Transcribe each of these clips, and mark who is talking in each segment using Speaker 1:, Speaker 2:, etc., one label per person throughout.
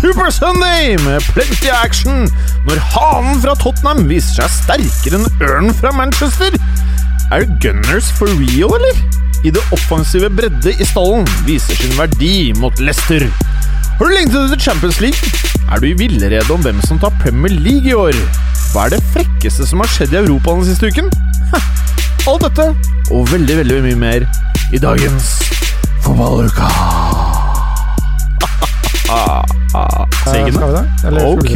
Speaker 1: Super Sunday med plenty action når hanen fra Tottenham viser seg sterkere enn ørnen fra Manchester. Er Gunners for real, eller? I det offensive bredde i stallen viser sin verdi mot Leicester. Har du lengtet etter Champions League? Er du i villrede om hvem som tar Premier League i år? Hva er det frekkeste som har skjedd i Europa den siste uken? Alt dette og veldig, veldig mye mer i dagens Fotballuka.
Speaker 2: Eh, Skal vi det? Eller
Speaker 1: Ok.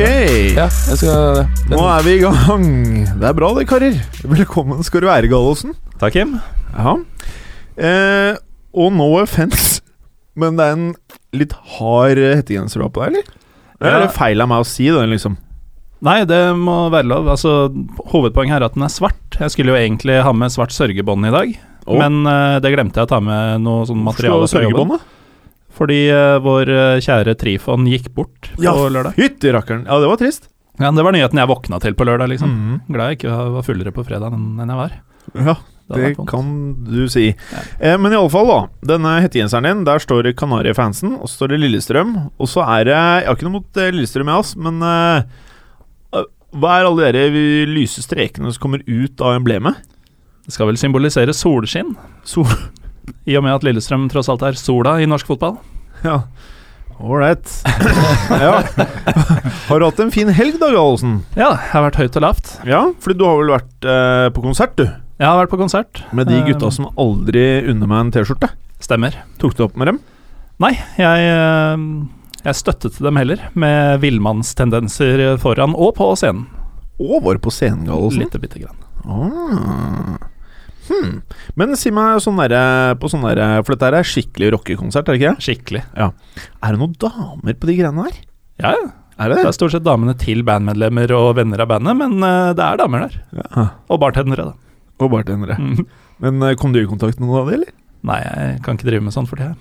Speaker 3: Ja, jeg skal
Speaker 1: nå er vi i gang. Det er bra det, karer. Velkommen skal du være, Gallosen.
Speaker 3: Takk, Kim.
Speaker 1: Ja. Eh, og no offence, men det er en litt hard hettegenser du har på deg, eller? Eller er det feil av meg å si det, liksom?
Speaker 3: Nei, det må være lov. Altså, hovedpoenget er at den er svart. Jeg skulle jo egentlig ha med svart sørgebånd i dag,
Speaker 1: oh.
Speaker 3: men eh, det glemte jeg å ta med noe sånn materiale
Speaker 1: Slå
Speaker 3: fra jobben. Fordi eh, vår eh, kjære Trifon gikk bort på
Speaker 1: Ja,
Speaker 3: lørdag.
Speaker 1: fytti rakkeren. Ja, det var trist.
Speaker 3: Ja, det var nyheten jeg våkna til på lørdag, liksom.
Speaker 1: Mhm.
Speaker 3: Glad jeg ikke var fullere på fredag enn enn jeg var.
Speaker 1: Ja,
Speaker 3: Det hadde
Speaker 1: det
Speaker 3: vært vondt.
Speaker 1: kan du si. Eh, men fall, da. Denne hettegenseren din, der står det Kanarifansen, og så står det Lillestrøm. Og så er det Jeg har ikke noe mot eh, Lillestrøm, jeg, ass, men eh, eh, hva er alle de lyse strekene som kommer ut av emblemet?
Speaker 3: Det skal vel symbolisere solskinn,
Speaker 1: Sol...
Speaker 3: i og med at Lillestrøm tross alt er sola i norsk fotball.
Speaker 1: Ja. Ålreit. ja. Har du hatt en fin helg da, Gallosen?
Speaker 3: Ja, jeg har vært høyt og lavt.
Speaker 1: Ja, fordi du har vel vært eh, på konsert, du?
Speaker 3: Jeg har vært på konsert.
Speaker 1: Med de
Speaker 3: Eh,
Speaker 1: gutta som aldri unner meg en T-skjorte.
Speaker 3: Stemmer.
Speaker 1: Tok du opp med dem?
Speaker 3: Nei, jeg, eh, jeg støttet dem heller, med villmannstendenser foran og på scenen.
Speaker 1: Og var på scenen, Gallosen.
Speaker 3: Lite bitte grann.
Speaker 1: Ah. Hmm. Men si meg sånn derre på sånn derre For dette er skikkelig rockekonsert, er det ikke?
Speaker 3: Skikkelig. Ja.
Speaker 1: Er det noen damer på de greiene der?
Speaker 3: Ja, ja.
Speaker 1: Er det
Speaker 3: Det er stort sett damene til bandmedlemmer og venner av bandet, men uh, det er damer der.
Speaker 1: Ja.
Speaker 3: Og bartendere, da.
Speaker 1: Og bartendere.
Speaker 3: Mm.
Speaker 1: Men uh, kom du i kontakt med noen av dem, eller?
Speaker 3: Nei, jeg kan ikke drive med sånt for tida.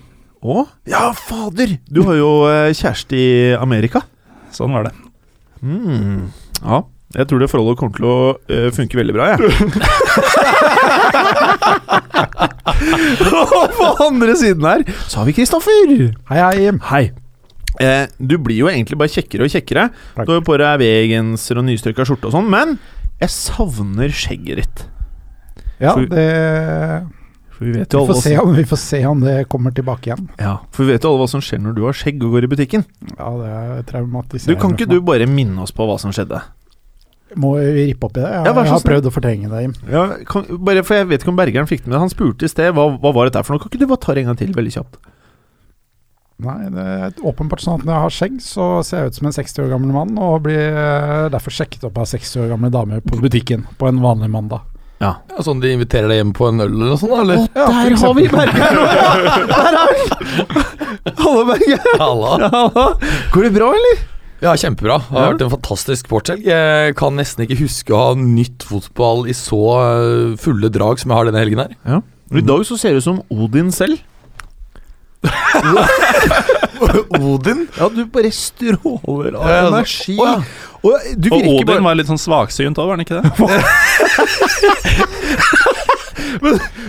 Speaker 1: Å? Ja, fader! Du har jo uh, kjæreste i Amerika.
Speaker 3: Sånn var det.
Speaker 1: Mm. Ja. Jeg tror det forholdet kommer til å eh, funke veldig bra, jeg. Og på andre siden her så har vi Kristoffer.
Speaker 2: Hei, hei.
Speaker 1: Hei. Eh, du blir jo egentlig bare kjekkere og kjekkere.
Speaker 2: Takk.
Speaker 1: Du har jo på deg V-genser og nystrøkka skjorte og sånn, men jeg savner skjegget ditt.
Speaker 2: Ja,
Speaker 1: For-
Speaker 2: det
Speaker 1: For vi
Speaker 2: vi får, se om, vi får se om det kommer tilbake igjen.
Speaker 1: ja, for vi vet jo alle hva som skjer når du har skjegg og går i butikken.
Speaker 2: Ja, det er
Speaker 1: Du. Kan ikke du bare minne oss på hva som skjedde?
Speaker 2: Må vi rippe opp i det? Jeg,
Speaker 1: Ja,
Speaker 2: jeg har prøvd å fortrenge det, Jim.
Speaker 1: Ja, kan, bare for Jeg vet ikke om Bergeren fikk det med Han spurte i sted hva, hva var dette for noe. Kan ikke du bare ta det en gang til, veldig kjapt?
Speaker 2: Nei, det er åpenbart sånn at når jeg har skjegg, så ser jeg ut som en 60 år gammel mann, og blir eh, derfor sjekket opp av 60 år gamle damer på butikken på en vanlig mandag.
Speaker 3: Ja.
Speaker 4: Ja, sånn de inviterer deg hjem på en øl eller noe sånt, eller?
Speaker 2: Å, der
Speaker 1: Der har vi. Bergeren! Der er han! Hallo, Bergeren.
Speaker 4: Halla.
Speaker 1: Går det bra, eller?
Speaker 4: Ja, kjempebra. Det har
Speaker 1: Ja.
Speaker 4: vært en fantastisk sportshelg. Jeg kan nesten ikke huske å ha nytt fotball i så eh, fulle drag som jeg har denne helgen her.
Speaker 1: I dag så ser du ut som Odin selv.
Speaker 4: Odin?
Speaker 1: Ja, du bare stråler av
Speaker 4: Ja,
Speaker 1: energi.
Speaker 4: Å, ja.
Speaker 1: Og du
Speaker 3: Og Odin
Speaker 1: bare
Speaker 3: var litt sånn svaksynt òg, var han ikke det?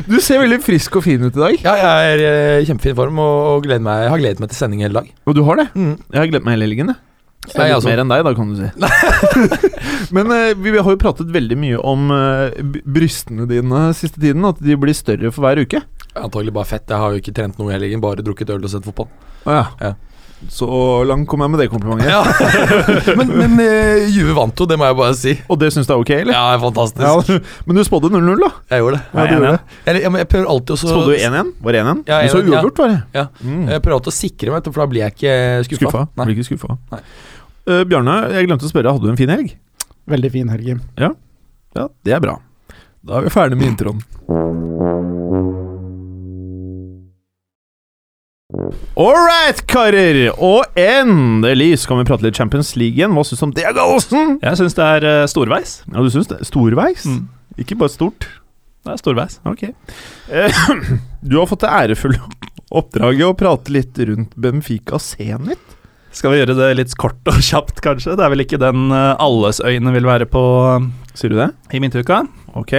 Speaker 1: Du ser veldig frisk og fin ut i dag.
Speaker 4: Ja, jeg er i eh, kjempefin form og, og gleder meg, jeg har gledet meg til sending hele dag.
Speaker 1: Og du har det?
Speaker 4: Mm.
Speaker 1: Jeg har gledet meg hele helgen, jeg. Så det er litt mer enn deg, da, kan du si. Men eh, vi har jo pratet veldig mye om eh, brystene dine siste tiden. At de blir større for hver uke.
Speaker 4: Antagelig bare fett. Jeg har jo ikke trent noe i helgen, bare drukket øl og sett fotball.
Speaker 1: Ah, ja.
Speaker 4: Ja.
Speaker 1: Så langt kom jeg med det komplimentet.
Speaker 4: Ja. men men eh, Juve vant jo, det må jeg bare si.
Speaker 1: Og det syns du er ok, eller?
Speaker 4: Ja, fantastisk.
Speaker 1: Ja, men du spådde 0-0, da.
Speaker 4: Jeg gjorde det.
Speaker 1: Ja, du gjorde det.
Speaker 4: Eller, ja, men jeg prøver alltid også
Speaker 1: Spådde du 1-1? Var det 1-1?
Speaker 4: Ja,
Speaker 1: du så
Speaker 4: 1-1, ja.
Speaker 1: uavgjort, var det?
Speaker 4: Ja.
Speaker 1: Mm.
Speaker 4: Jeg prøver alltid å sikre meg, for da blir jeg ikke skuffa.
Speaker 1: Skuffa?
Speaker 4: Nei.
Speaker 1: Blir ikke skuffa.
Speaker 4: Nei.
Speaker 1: Eh, Bjarne, jeg glemte å spørre, hadde du en fin helg?
Speaker 2: Veldig fin helg, Jim.
Speaker 1: Ja, det er bra. Da er vi ferdig med introen. All right, karer! Og endelig skal vi prate litt Champions League igjen. Hva syns du om det, Gallosen?
Speaker 3: Jeg syns det er uh, storveis.
Speaker 1: Ja, du syns det? Storveis?
Speaker 3: Mm.
Speaker 1: Ikke bare stort?
Speaker 3: Det er storveis.
Speaker 1: Ok. Uh, du har fått det ærefulle oppdraget å prate litt rundt Benfica Zenit.
Speaker 3: Skal vi gjøre det litt kort og kjapt, kanskje? Det er vel ikke den eh, alles øyne vil være på eh,
Speaker 1: Sier du det?
Speaker 3: i Midtuka.
Speaker 1: Ok.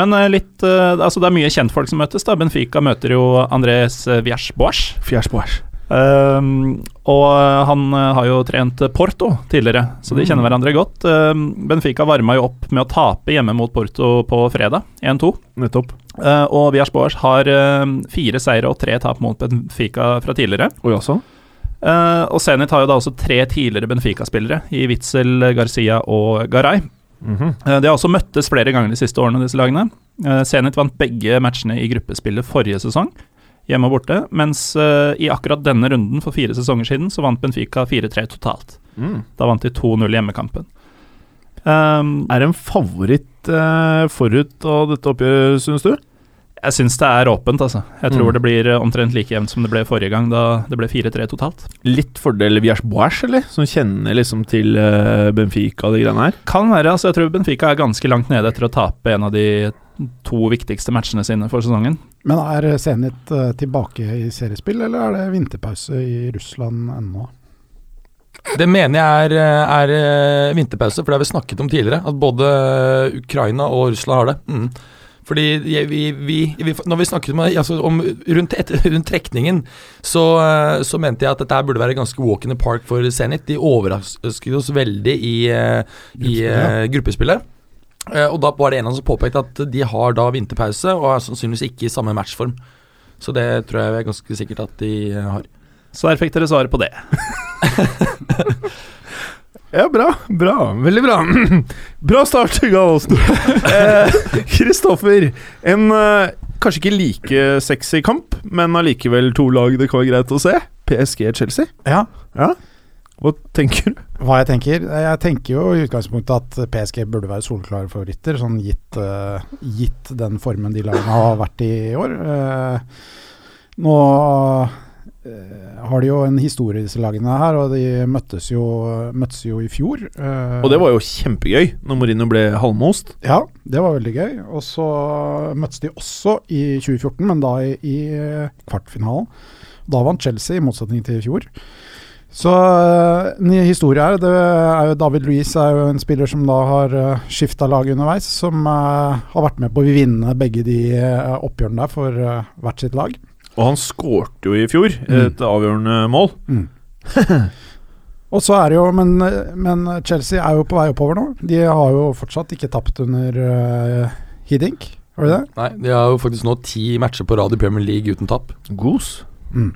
Speaker 3: Men eh, litt Altså, det er mye kjentfolk som møtes. da Benfica møter jo Andres Viersboas.
Speaker 1: Fjersboas.
Speaker 3: Um, og han har jo trent Porto tidligere, så de kjenner hverandre godt. Um, Benfica varma jo opp med å tape hjemme mot Porto på fredag, 1-2.
Speaker 1: Nettopp.
Speaker 3: Uh, og Viersboas har uh, fire seire og tre tap mot Benfica fra tidligere.
Speaker 1: Oi, altså?
Speaker 3: Uh, og Zenit har jo da også tre tidligere Benfica-spillere, i Witzel, Garcia og Garay.
Speaker 1: Mhm.
Speaker 3: Uh, de har også møttes flere ganger de siste årene, disse lagene. Uh, Zenit vant begge matchene i gruppespillet forrige sesong, hjemme og borte, mens i akkurat denne runden for fire sesonger siden så vant Benfica 4-3 totalt.
Speaker 1: Mm.
Speaker 3: Da vant de 2-0 i hjemmekampen. Um,
Speaker 1: Er det en favoritt forut av dette oppgjøret, synes du?
Speaker 3: Jeg syns det er åpent, altså. Jeg tror
Speaker 1: Mm.
Speaker 3: det blir uh, omtrent like jevnt som det ble forrige gang, da det ble 4-3 totalt.
Speaker 1: Litt fordel Viers-Boæsj, eller? Som kjenner liksom til eh, Benfica og de greiene her?
Speaker 3: Kan være. altså Jeg tror Benfica er ganske langt nede etter å tape en av de to viktigste matchene sine for sesongen.
Speaker 2: Men er Zenit eh, tilbake i seriespill, eller er det vinterpause i Russland ennå?
Speaker 4: Det mener jeg er, eh, er eh, vinterpause, for det har vi snakket om tidligere. At både Ukraina og Russland har det. Mm. Fordi vi, vi, vi, når vi snakket om, altså, om rundt, et, rundt trekningen, så, eh, så mente jeg at dette burde være ganske walk in the park for Zenit. De overrasket oss veldig i, eh, i gruppespillet. Eh, Og da var det en av dem som påpekte at de har da vinterpause, og er sannsynligvis ikke i samme matchform. Så det tror jeg er ganske sikkert at de har.
Speaker 3: Så der fikk dere svaret på det.
Speaker 1: Ja, bra. Bra. Veldig bra. bra start, Gallosen. Eh, Kristoffer, en eh, kanskje ikke like sexy kamp, men allikevel to lag det kan være greit å se. PSG-Chelsea.
Speaker 2: Ja,
Speaker 1: Hva tenker du?
Speaker 2: hva jeg tenker? Jeg tenker jo i utgangspunktet at PSG burde være soleklare favoritter, sånn gitt, uh, gitt den formen de lagene har vært i i år. Uh, nå eh, har de jo en historie, disse lagene her, og de møttes jo, møttes jo i fjor. eh,
Speaker 1: Og det var jo kjempegøy når Mourinho ble halvmost.
Speaker 2: Ja, det var veldig gøy. Og så møttes de også i 2014, men da i, i kvartfinalen. Da vant Chelsea, i motsetning til i fjor. Så eh, en historie her. Det er jo David Louise er jo en spiller som da har uh, skifta lag underveis, som eh, har vært med på å vinne begge de eh, oppgjørene der for eh, hvert sitt lag.
Speaker 1: Og han skårte jo i fjor
Speaker 2: Mm.
Speaker 1: et avgjørende mål.
Speaker 2: Og så er det jo, men, men Chelsea er jo på vei oppover nå. De har jo fortsatt ikke tapt under uh, Hiddink, har de det?
Speaker 4: Nei, de har jo faktisk nå ti matcher på rad i Premier League uten tap.
Speaker 1: Gos.
Speaker 2: Mm.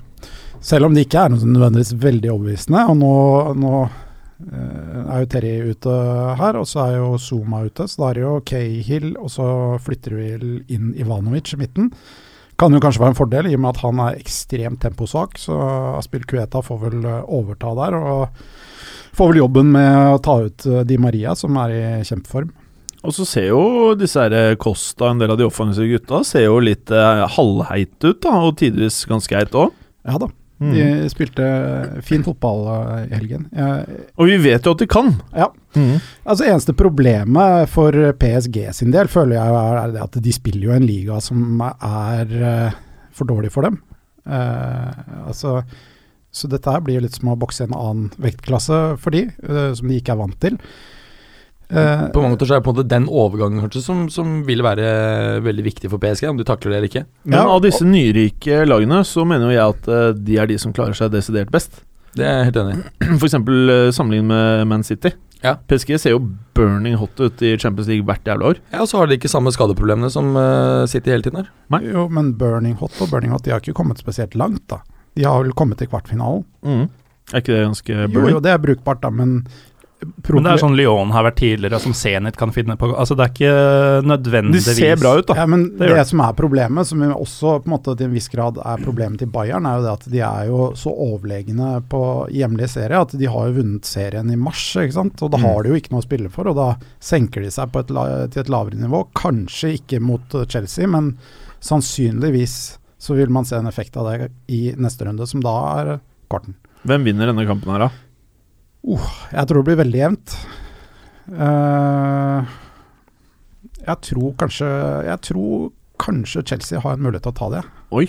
Speaker 2: Selv om det ikke er noe sånn nødvendigvis veldig overbevisende. Og nå, nå uh, er jo Terry ute her, og så er jo Zuma ute. Så da er det jo Cahill, og så flytter vi inn Ivanovic i midten. Kan jo kanskje være en fordel, i og med at han er ekstremt temposvak. Så Aspil Kueta får vel eh, overta der, og får vel jobben med å ta ut eh, Di Maria, som er i kjempeform.
Speaker 1: Og så ser jo disse her Costa, en del av de offensive gutta, ser jo litt eh, halvheite ut, da, og tidvis ganske heit òg.
Speaker 2: Ja da. De spilte fin fotball eh, i helgen. Jeg,
Speaker 1: Og vi vet jo at de kan.
Speaker 2: Ja. Altså Eneste problemet for PSG sin del føler jeg er, det at de spiller jo en liga som er eh, for dårlig for dem. Uh, altså Så dette her blir litt som å bokse en annen vektklasse for de, uh, som de ikke er vant til. Eh,
Speaker 4: På mange måter så er det på en måte den overgangen kanskje som, som vil være veldig viktig for PSG, om de takler det eller ikke.
Speaker 1: Men
Speaker 2: Ja,
Speaker 1: av disse nyrike lagene så mener jo jeg at eh, de er de som klarer seg desidert best.
Speaker 4: Det er jeg helt enig i.
Speaker 1: For eksempel uh, sammenlignet med Man City.
Speaker 4: Ja.
Speaker 1: PSG ser jo burning hot ut i Champions League hvert jævla år.
Speaker 4: Ja, Og så har de ikke samme skadeproblemene som uh, City hele tiden har.
Speaker 2: jo, men Burning Hot og Burning Hot De har ikke kommet spesielt langt, da. De har vel kommet til kvartfinalen.
Speaker 1: Er ikke det ganske
Speaker 2: Jo, jo, det er brukbart, da, men
Speaker 3: Men det er sånn Lyon har vært tidligere, som Zenit kan finne på Altså Det er ikke
Speaker 1: De
Speaker 3: nødvendigvis
Speaker 1: ser bra ut, da.
Speaker 2: Ja, men
Speaker 3: Det
Speaker 2: det,
Speaker 3: det.
Speaker 2: som er problemet, som også på en måte til en viss grad er problemet til Bayern, er jo det at de er jo så overlegne på hjemlig serie at de har jo vunnet serien i mars, ikke sant. Og da
Speaker 1: Mm.
Speaker 2: har de jo ikke noe å spille for, og da senker de seg på et, la- til et lavere nivå. Kanskje ikke mot Chelsea, men sannsynligvis så vil man se en effekt av det i neste runde, som da er kvarten.
Speaker 1: Hvem vinner denne kampen her, da?
Speaker 2: Jeg tror det blir veldig jevnt. Uh, jeg tror kanskje Jeg tror kanskje Chelsea har en mulighet til å ta det.
Speaker 1: Oi.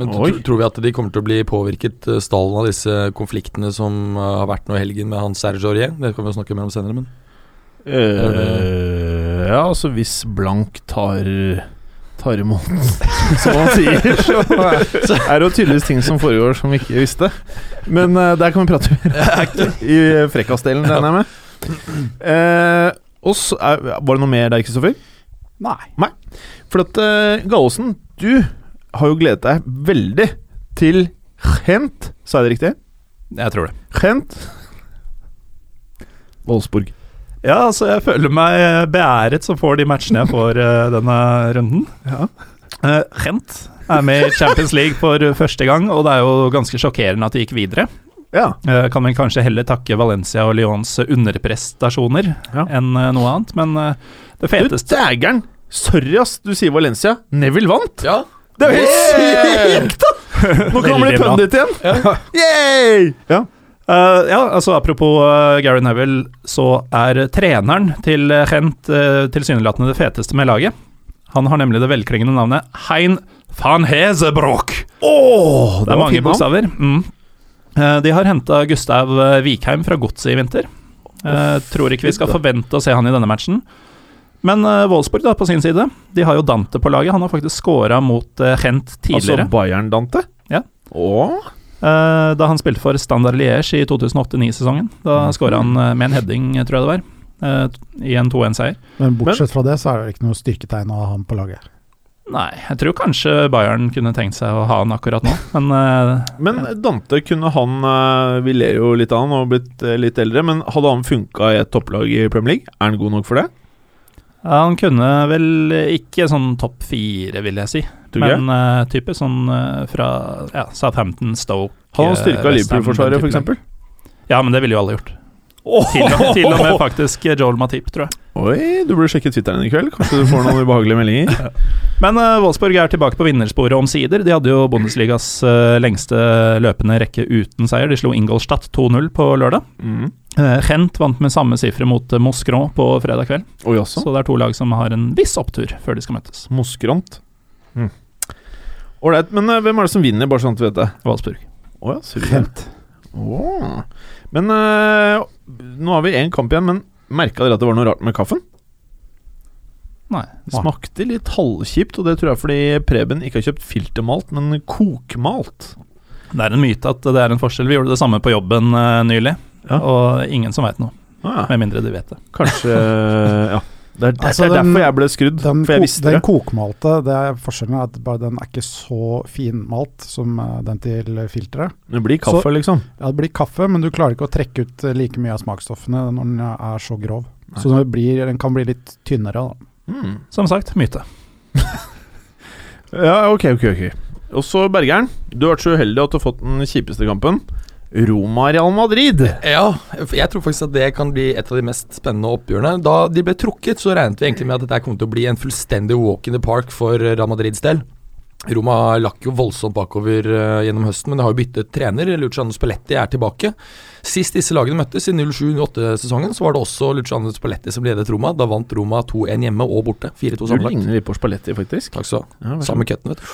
Speaker 4: Men
Speaker 1: Oi.
Speaker 4: tro- tror vi at de kommer til å bli påvirket, eh, stallen av disse konfliktene som eh, har vært nå i helgen med han Serge Aurier? Det kan vi snakke mer om senere, men
Speaker 1: uh, ja, altså hvis Blank tar Tar imot, som han sier, så er det jo tydeligvis ting som foregår som vi ikke visste. Men uh, der kan vi prate mer i frekkasdelen, regner jeg med. Uh, og så er, Var det noe mer der, Kristoffer?
Speaker 2: Nei.
Speaker 1: For at uh, Gallosen, du har jo gledet deg veldig til Gent. Sa jeg det riktig?
Speaker 3: Jeg tror det.
Speaker 1: Gent. Wolfsburg.
Speaker 3: Ja, altså jeg føler meg beæret som får de matchene jeg får eh, denne runden.
Speaker 1: Ja.
Speaker 3: Uh, Gent er med i Champions League for første gang, og det er jo ganske sjokkerende at de gikk videre.
Speaker 1: Ja.
Speaker 3: Eh, kan vel kanskje heller takke Valencia og Lyons underprestasjoner
Speaker 1: Ja.
Speaker 3: enn eh, noe annet, men eh, det
Speaker 1: Du
Speaker 3: feteste
Speaker 1: dægeren! Sorry, ass. Du sier Valencia. Neville vant!
Speaker 4: Ja.
Speaker 1: Det er jo helt sykt, da! Nå kan han bli
Speaker 3: Veldig
Speaker 1: pundit igjen. Yay! Ja.
Speaker 3: Eh, ja, altså Apropos uh, Gary Neville, så er treneren til Hent Gent uh, tilsynelatende det feteste med laget. Han har nemlig det velklingende navnet Hein van Hezebroek.
Speaker 1: Åh,
Speaker 3: Det er mange bokstaver. Mm. Uh, de har henta Gustav eh, Vikheim fra Godset i vinter. Eh, tror ikke vi skal forvente å se han i denne matchen. Men uh, Wolfsburg da, på sin side, de har jo Dante på laget. Han har faktisk scora mot uh, Gent tidligere.
Speaker 1: Altså Bayern-Dante?
Speaker 3: Ja.
Speaker 1: Åh.
Speaker 3: Eh, da han spilte for Standard Liège i 2008-2009-sesongen. Da
Speaker 1: Mhm.
Speaker 3: skåra han eh, med en heading, tror jeg det var, eh, i en 2-1-seier.
Speaker 2: Men bortsett fra det, så er det ikke noe styrketegn Av han ham på laget.
Speaker 3: Nei, jeg tror kanskje Bayern kunne tenkt seg å ha han akkurat nå, men uh,
Speaker 1: Men Dante, kunne han Vi ler jo litt av han og blitt litt eldre, men hadde han funka i et topplag i Premier League? Er han god nok for det?
Speaker 3: Han kunne vel ikke sånn topp fire, vil jeg si. Men uh, type sånn uh, fra ja, Southampton, Stoke
Speaker 1: han
Speaker 3: eh,
Speaker 1: styrka
Speaker 3: Ham,
Speaker 1: Liverpool-forsvaret, f.eks.?
Speaker 3: lag. Ja, men det ville jo alle gjort. Til, og- til og med faktisk Joel Matip, tror jeg.
Speaker 1: Oi, du burde sjekke Twitteren i kveld. Kanskje du får noen ubehagelige meldinger.
Speaker 3: Men uh, Wolfsburg er tilbake på vinnersporet omsider. De hadde jo Bundesligas uh, lengste løpende rekke uten seier. De slo Ingolstadt 2-0 på lørdag.
Speaker 1: Mm.
Speaker 3: Uh, Gent vant med samme sifre mot uh, Moskron på fredag kveld.
Speaker 1: Oi, også.
Speaker 3: Så det er to lag som har en viss opptur før de skal møtes.
Speaker 1: Moskront. Mm. Men hvem er det som vinner, bare sånn at du vet det?
Speaker 3: Wolfsburg.
Speaker 1: Å ja,
Speaker 2: Gent.
Speaker 1: Oh. Men eh, nå har vi én kamp igjen, men merka dere at det var noe rart med kaffen?
Speaker 3: Nei.
Speaker 1: Det smakte litt halvkjipt, og det tror jeg fordi Preben ikke har kjøpt filtermalt, men kokmalt.
Speaker 3: Det er en myte at det er en forskjell. Vi gjorde det samme på jobben uh, nylig,
Speaker 1: Ja.
Speaker 3: og ingen som veit noe.
Speaker 1: Ah, ja.
Speaker 3: Med mindre de vet det.
Speaker 1: Kanskje Ja. Det er, det
Speaker 2: Altså,
Speaker 1: er
Speaker 2: den-
Speaker 1: derfor jeg ble skrudd,
Speaker 2: Den,
Speaker 1: for jeg visste
Speaker 2: den
Speaker 1: det.
Speaker 2: kokmalte, det er forskjellen er at bare den er ikke så finmalt som eh, den til filteret.
Speaker 1: Det blir kaffe, liksom.
Speaker 2: Ja, det blir kaffe, men du klarer ikke å trekke ut eh, like mye av smaksstoffene når den er så grov.
Speaker 1: Nei.
Speaker 2: Så den, blir, den kan bli litt tynnere. Da.
Speaker 1: Mm.
Speaker 3: Som sagt, myte.
Speaker 1: Ja, ok, ok, ok. Og så Bergeren, du har vært så uheldig at du har fått den kjipeste kampen. Roma-Real Madrid.
Speaker 4: Ja, jeg tror faktisk at det kan bli et av de mest spennende oppgjørene. Da de ble trukket, så regnet vi egentlig med at dette kom til å bli en fullstendig walk in the park for Real Madrids del. Roma lakk jo voldsomt bakover eh, gjennom høsten, men de har jo byttet trener. Luciano Spalletti er tilbake. Sist disse lagene møttes, i 07-08-sesongen, så var det også Luciano Spalletti som ledet Roma. Da vant Roma 2-1 hjemme og borte. 4-2 sammenlagt.
Speaker 1: Du ligner litt på Spalletti, faktisk.
Speaker 4: Takk skal du ha.
Speaker 1: Ja,
Speaker 4: Samme cutten, vet du.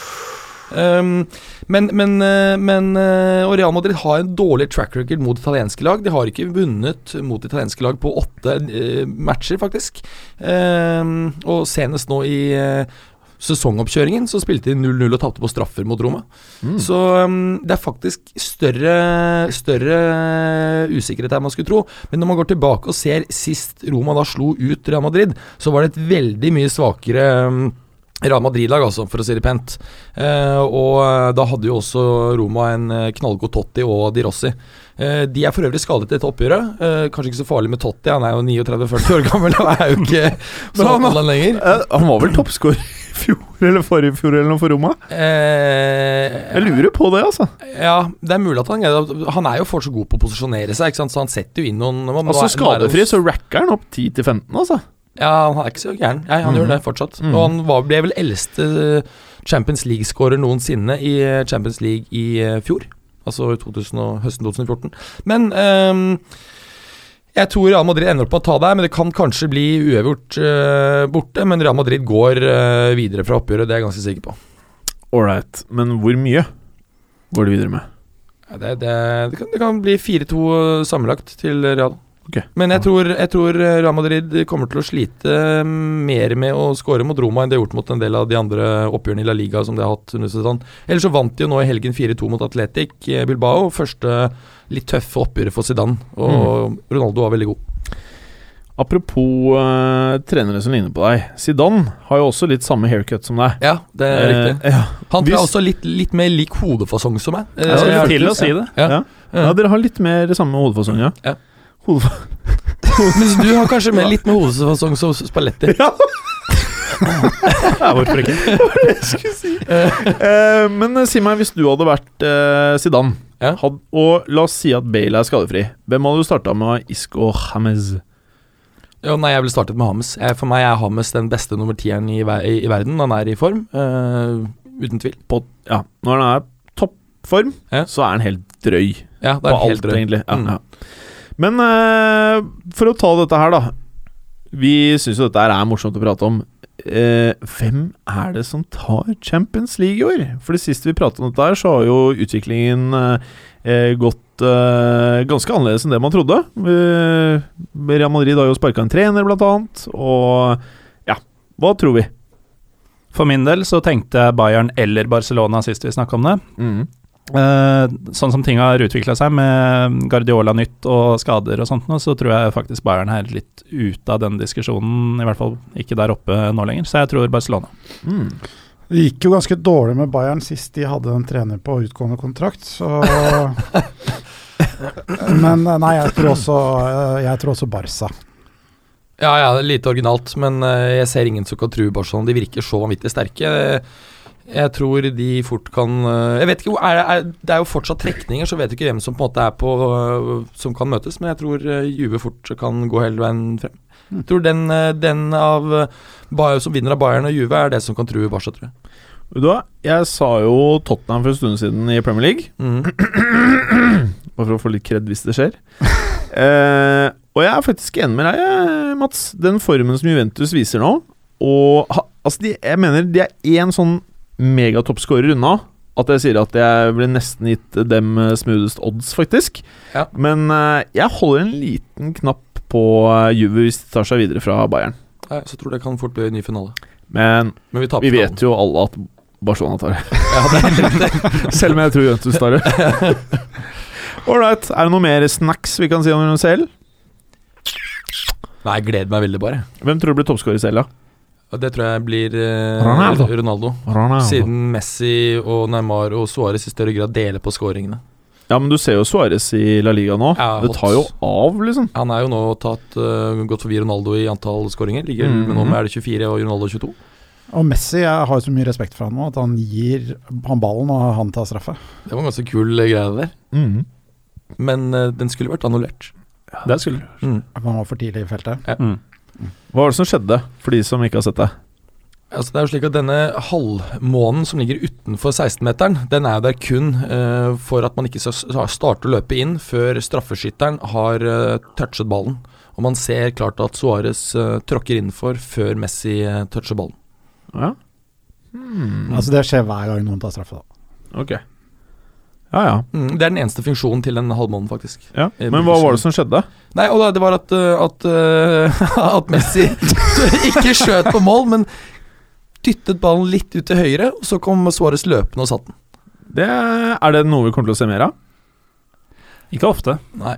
Speaker 4: Um, men, men, eh, men eh, Og Real Madrid har en dårlig track record mot italienske lag. De har ikke vunnet mot italienske lag på åtte uh, matcher, faktisk. Um, og senest nå i uh, sesongoppkjøringen så spilte de 0-0 og tapte på straffer mot Roma.
Speaker 1: Mm.
Speaker 4: Så um, det er faktisk større, større usikkerhet her man skulle tro. Men når man går tilbake og ser sist Roma da slo ut Real Madrid, så var det et veldig mye svakere um, Real Madrid-lag, altså, for å si det pent. Eh, og eh, da hadde jo også Roma en eh, knallgod Totti og Di Rossi. Eh, de er for øvrig skadet i dette oppgjøret. Eh, kanskje ikke så farlig med Totti, han er jo 39-40 år gammel og er jo ikke så
Speaker 1: han-
Speaker 4: gammel lenger.
Speaker 1: Eh, han var vel toppskårer i fjor eller forrige fjor eller noe for Roma?
Speaker 4: Eh,
Speaker 1: Jeg lurer på det, altså.
Speaker 4: Ja, det er mulig at han Han er jo fortsatt god på å posisjonere seg, ikke sant? så han setter jo inn noen
Speaker 1: Altså Skadefri så racker han opp 10-15, altså.
Speaker 4: Ja, han er ikke så gæren. Nei, han
Speaker 1: mm.
Speaker 4: gjør det fortsatt.
Speaker 1: Mm.
Speaker 4: Og han var, ble vel eldste Champions League-skårer noensinne i eh, Champions League i eh, fjor. Altså i 2000 og, høsten 2014. Men um, jeg tror Real Madrid ender opp med å ta det, men det kan kanskje bli uavgjort uh, borte. Men Real Madrid går uh, videre fra oppgjøret, det er jeg ganske sikker på.
Speaker 1: Ålreit, men hvor mye går det videre med?
Speaker 4: Ja, det, det, det, kan, det kan bli 4-2 sammenlagt til Real.
Speaker 1: Ok.
Speaker 4: Men jeg tror, jeg tror Real Madrid kommer til å slite mer med å skåre mot Roma enn de har gjort mot en del av de andre oppgjørene i La Liga som de har hatt under sesongen. Ellers så vant de jo nå i helgen 4-2 mot Atletic eh, Bilbao. Første litt tøffe oppgjøret for Zidane, og Ronaldo var veldig god.
Speaker 1: Apropos uh, trenere som ligner på deg. Zidane har jo også litt samme haircut som deg.
Speaker 4: Ja, det er riktig.
Speaker 1: Eh, ja.
Speaker 4: Han tror jeg også litt, litt mer lik hodefasong som meg. Eh,
Speaker 3: Jeg det
Speaker 1: er
Speaker 3: til å si det.
Speaker 4: ja.
Speaker 1: Ja. ja, dere har litt mer samme hodefasong, ja.
Speaker 4: Mens du har kanskje med litt med hodefasong som Spalletti.
Speaker 1: ja,
Speaker 3: Ja, hvorfor ikke?
Speaker 1: jeg skulle si. Eh, men eh, si meg, hvis du hadde vært eh, Zidane,
Speaker 4: Ja.
Speaker 1: had, og la oss si at Bale er skadefri, hvem hadde du starta med Isco Hamez?
Speaker 4: Ja, nei, jeg ville startet med Hames. Jeg, for meg er Hames den beste nummer tieren i, i, i verden. Han er i form, eh, uten tvil.
Speaker 1: På, ja, når han er toppform,
Speaker 4: Ja.
Speaker 1: så er han helt drøy.
Speaker 4: Ja, det
Speaker 1: på
Speaker 4: er helt
Speaker 1: alt,
Speaker 4: drøy.
Speaker 1: egentlig. Ja,
Speaker 4: Mm.
Speaker 1: ja. Men uh, for å ta dette her, da. Vi syns jo dette her er morsomt å prate om. Uh, hvem er det som tar Champions League i år? For det siste vi pratet om dette her, så har jo utviklingen eh, gått ganske annerledes enn det man trodde. Real Madrid har jo sparka en trener, blant annet. Og ja, hva tror vi?
Speaker 3: For min del så tenkte jeg Bayern eller Barcelona sist vi snakka om det. Eh, sånn som ting har utvikla seg med Guardiola nytt og skader og sånt, nå, så tror jeg faktisk Bayern er litt ute av den diskusjonen. I hvert fall ikke der oppe nå lenger, så jeg tror Barcelona.
Speaker 1: Mm.
Speaker 2: Det gikk jo ganske dårlig med Bayern sist de hadde en trener på utgående kontrakt, så Men eh, nei, jeg tror også, eh, jeg tror også Barca.
Speaker 4: Ja, ja, det er lite originalt, men eh, jeg ser ingen som kan true Barcelona. De virker så vanvittig sterke. Jeg tror de fort kan eh, Jeg vet ikke, er, det- er, Det er jo fortsatt trekninger, så vet du ikke hvem som på en måte er på eh, Som kan møtes, men jeg tror eh, Juve fort kan gå hele veien frem. Jeg tror den, den av Bayern som vinner av Bayern og Juve, er det som kan true Barca, tror jeg.
Speaker 1: Du jeg sa jo Tottenham for en stund siden i Premier League.
Speaker 4: Mm.
Speaker 1: Bare for å få litt kred hvis det skjer. eh, og jeg er faktisk enig med deg, Mats. Den formen som Juventus viser nå Og altså de, Jeg mener de er én sånn megatoppskårer unna. At jeg sier at jeg ble nesten gitt dem eh, smoothest odds, faktisk.
Speaker 4: Ja.
Speaker 1: Men eh, jeg holder en liten knapp på eh, Juve hvis de tar seg videre fra Bayern.
Speaker 4: Ja, så tror jeg det kan fort bli en ny finale.
Speaker 1: Men
Speaker 4: Men vi
Speaker 1: vi vet jo alle at Barcelona tar det.
Speaker 4: Ja, det riktig.
Speaker 1: Selv om jeg tror Juventus tar det. Ålreit. Er det noe mer snacks vi kan si om CL?
Speaker 4: Nei, jeg gleder meg veldig, bare.
Speaker 1: Hvem tror du blir toppskårer i CL, da?
Speaker 4: Det tror jeg blir eh,
Speaker 1: Ronaldo.
Speaker 4: Ronaldo. Siden Messi og Neymar og Suárez i større grad deler på skåringene.
Speaker 1: Ja, men du ser jo Suárez i La Liga nå.
Speaker 4: Ja,
Speaker 1: det tar jo av, liksom.
Speaker 4: Han er jo nå tatt uh, gått forbi Ronaldo i antall skåringer. Ligger
Speaker 1: -hmm.
Speaker 4: Men nå er det 24 og Ronaldo 22.
Speaker 2: Og Messi, jeg har jo så mye respekt for han nå, at han gir han ballen, og han tar straffe.
Speaker 4: Det var en ganske kul eh, greie der. der.
Speaker 1: -hmm.
Speaker 4: Men uh, den skulle vært annullert.
Speaker 3: Det skulle
Speaker 4: Mm.
Speaker 2: Han var for tidlig i feltet.
Speaker 3: mm.
Speaker 1: Hva var det som skjedde, for de som ikke har sett det?
Speaker 4: Altså det er jo slik at Denne halvmånen som ligger utenfor 16-meteren, den er jo der kun uh, for at man ikke skal starte å løpe inn før straffeskytteren har uh, touchet ballen. Og man ser klart at Suárez uh, tråkker innenfor før Messi eh, toucher ballen.
Speaker 1: Ja. Hmm.
Speaker 2: Altså Det skjer hver gang noen tar straffe. da
Speaker 1: Ok. Ja, ja.
Speaker 4: Mm, det er den eneste funksjonen til den halvmånen, faktisk.
Speaker 1: ja. Men hva var det som skjedde?
Speaker 4: Nei, og da- det var at, eh, at, eh, at Messi ikke skjøt på mål, men dyttet ballen litt ut til høyre, og så kom Suárez løpende og satt den.
Speaker 1: Det, er det noe vi kommer til å se mer av?
Speaker 3: Ikke ofte.
Speaker 4: Nei.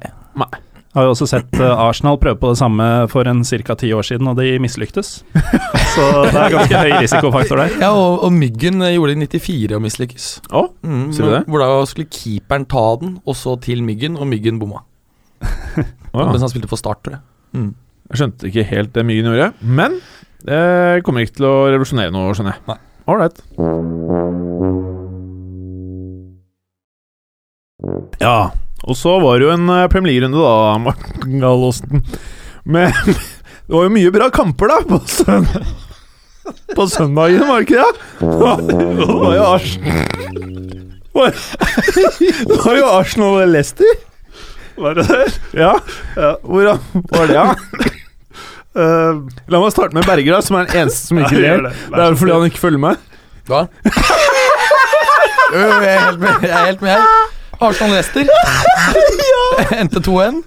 Speaker 3: Har jo også sett eh, Arsenal prøve på det samme for en ca. ti år siden, og de mislyktes. Så det er ganske høy risikofaktor der.
Speaker 4: Ja, og, og Myggen eh, gjorde det i 94 og mislykkes.
Speaker 1: Oh,
Speaker 4: Mm,
Speaker 1: det?
Speaker 4: Hvor da skulle keeperen ta den, og så til Myggen, og Myggen bomma.
Speaker 1: å
Speaker 4: Mens han spilte for Start, tror jeg. Mm.
Speaker 1: Jeg skjønte ikke helt det Myggen gjorde. Men det kommer ikke til å revolusjonere noe, skjønner jeg. Ålreit. Ja, og så var det jo en eh, Premier League-runde, da, Morten Gallosen. Men Det var jo mye bra kamper, da, på, søn på søndagen, var det ikke det? Det var jo Arsenal var- Det var jo Arsenal og Leicester.
Speaker 3: Var det det?
Speaker 1: Ja. Hvordan var det, da? Eh, la meg starte med Berger, da, som er den eneste som ikke ler.
Speaker 3: det.
Speaker 1: Det er jo fordi han ikke følger med.
Speaker 4: Hva? Jeg er helt med. Jeg er helt med. Arsenal-Leicester. Endte 2-1.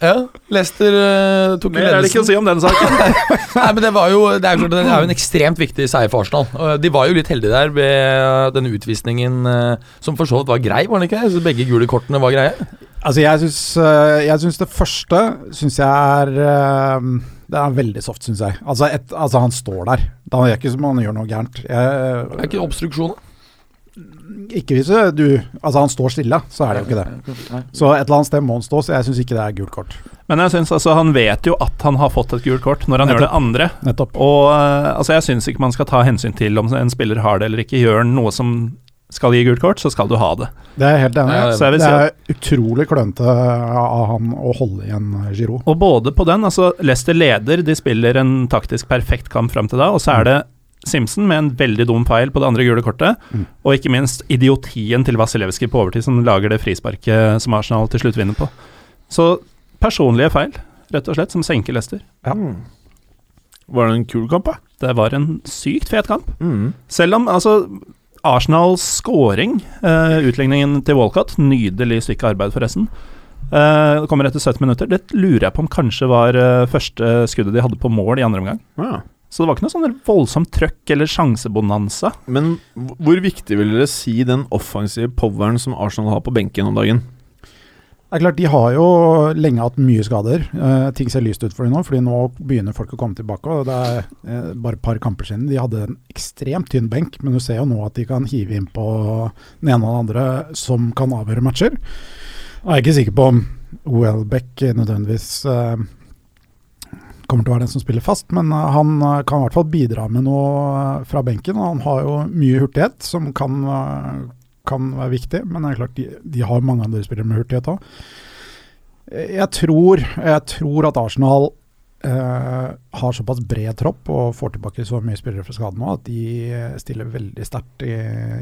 Speaker 4: Ja. Leicester uh, tok
Speaker 3: Mer er det ikke å si om den saken.
Speaker 4: Nei, men det var jo Det er det er jo en ekstremt viktig seier for Arsenal. De var jo litt heldige der ved denne utvisningen, eh, som for så vidt var grei, var den ikke? Så begge gule kortene var greie.
Speaker 2: Altså, jeg syns, øh, det første syns jeg er Det er veldig soft, syns jeg. Altså, et, altså, han står der. Det er ikke som om han gjør noe gærent.
Speaker 4: Det er ikke obstruksjon, da.
Speaker 2: Ikke hvis du Altså, han står stille, så er det jo ikke det. Så et eller annet sted må han stå, så jeg syns ikke det er gult kort.
Speaker 3: Men jeg synes altså han vet jo at han har fått et gult kort når han gjør det andre.
Speaker 2: Nettopp.
Speaker 3: Og eh, altså jeg syns ikke man skal ta hensyn til om en spiller har det eller ikke. Gjør han noe som skal gi gult kort, så skal du ha det.
Speaker 2: Det er jeg helt enig i.
Speaker 4: Ja,
Speaker 3: Så
Speaker 2: det er utrolig klønete av han å holde igjen Giroud.
Speaker 3: Og både på den, altså Leicester leder, de spiller en taktisk perfekt kamp fram til da, og så er det Simpson med en veldig dum feil på det andre gule kortet,
Speaker 2: Mm.
Speaker 3: og ikke minst idiotien til Vasilevskij på overtid, som lager det frisparket som Arsenal til slutt vinner på. Så personlige feil, rett og slett, som senker Leicester.
Speaker 1: Ja. Var det en kul kamp, da?
Speaker 3: Det var en sykt fet kamp.
Speaker 1: Mm.
Speaker 3: Selv om altså Arsenals scoring, uh, utligningen til Walcott, nydelig stykke arbeid forresten, eh, det kommer etter 70 minutter. Det lurer jeg på om kanskje var uh, første skuddet de hadde på mål i andre omgang.
Speaker 1: Ja.
Speaker 3: Så det var ikke noe sånn voldsomt trøkk eller sjansebonanza.
Speaker 1: Men hvor- viktig vil dere si den offensive poweren som Arsenal har på benken om dagen?
Speaker 2: Det er klart, De har jo lenge hatt mye skader. Eh, ting ser lyst ut for dem nå, fordi nå begynner folk å komme tilbake. og Det er eh, bare et par kamper siden de hadde en ekstremt tynn benk, men du ser jo nå at de kan hive inn på den ene og den andre som kan avgjøre matcher. Jeg er ikke sikker på om Welbeck nødvendigvis eh, kommer til å være den som spiller fast, men eh, han eh, kan i hvert fall bidra med noe eh, fra benken. og Han har jo mye hurtighet, som kan, kan være viktig, men det er klart de, de har mange andre spillere med hurtighet òg. Jeg tror, jeg tror at Arsenal eh, har såpass bred tropp og får tilbake så mye spillere fra skade nå at de stiller veldig sterkt i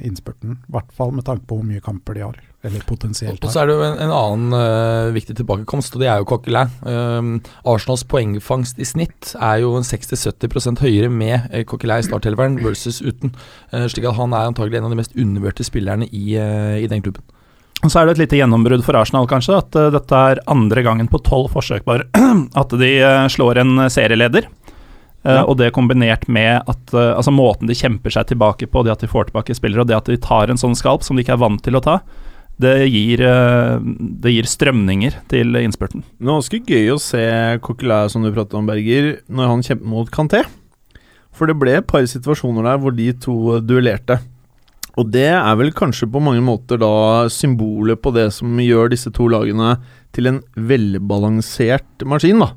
Speaker 2: innspurten. I hvert fall med tanke på hvor mye kamper de har, eller potensielt har.
Speaker 4: Og så er det jo en, en annen uh, viktig tilbakekomst, og det er jo Coquelin. Uh, Arsenals poengfangst i snitt er jo en 60-70% høyere med Coquelin i starthelveren versus uten. Eh, slik at han er antagelig en av de mest undervurderte spillerne i, eh, i den klubben.
Speaker 3: Og så er det et lite gjennombrudd for Arsenal, kanskje. At eh, dette er andre gangen på tolv forsøk bare at de eh, slår en serieleder. Eh,
Speaker 1: Ja.
Speaker 3: Og det kombinert med at altså måten de kjemper seg tilbake på, det at de får tilbake spillere, og det at de tar en sånn skalp som de ikke er vant til å ta, det gir, det gir strømninger til innspurten.
Speaker 1: Det var ganske gøy å se Coquelin, som du pratet om, Berger, når han kjemper mot Kanté. For det ble et par situasjoner der hvor de to duellerte. Og det er vel kanskje på mange måter da symbolet på det som gjør disse to lagene til en velbalansert maskin, da.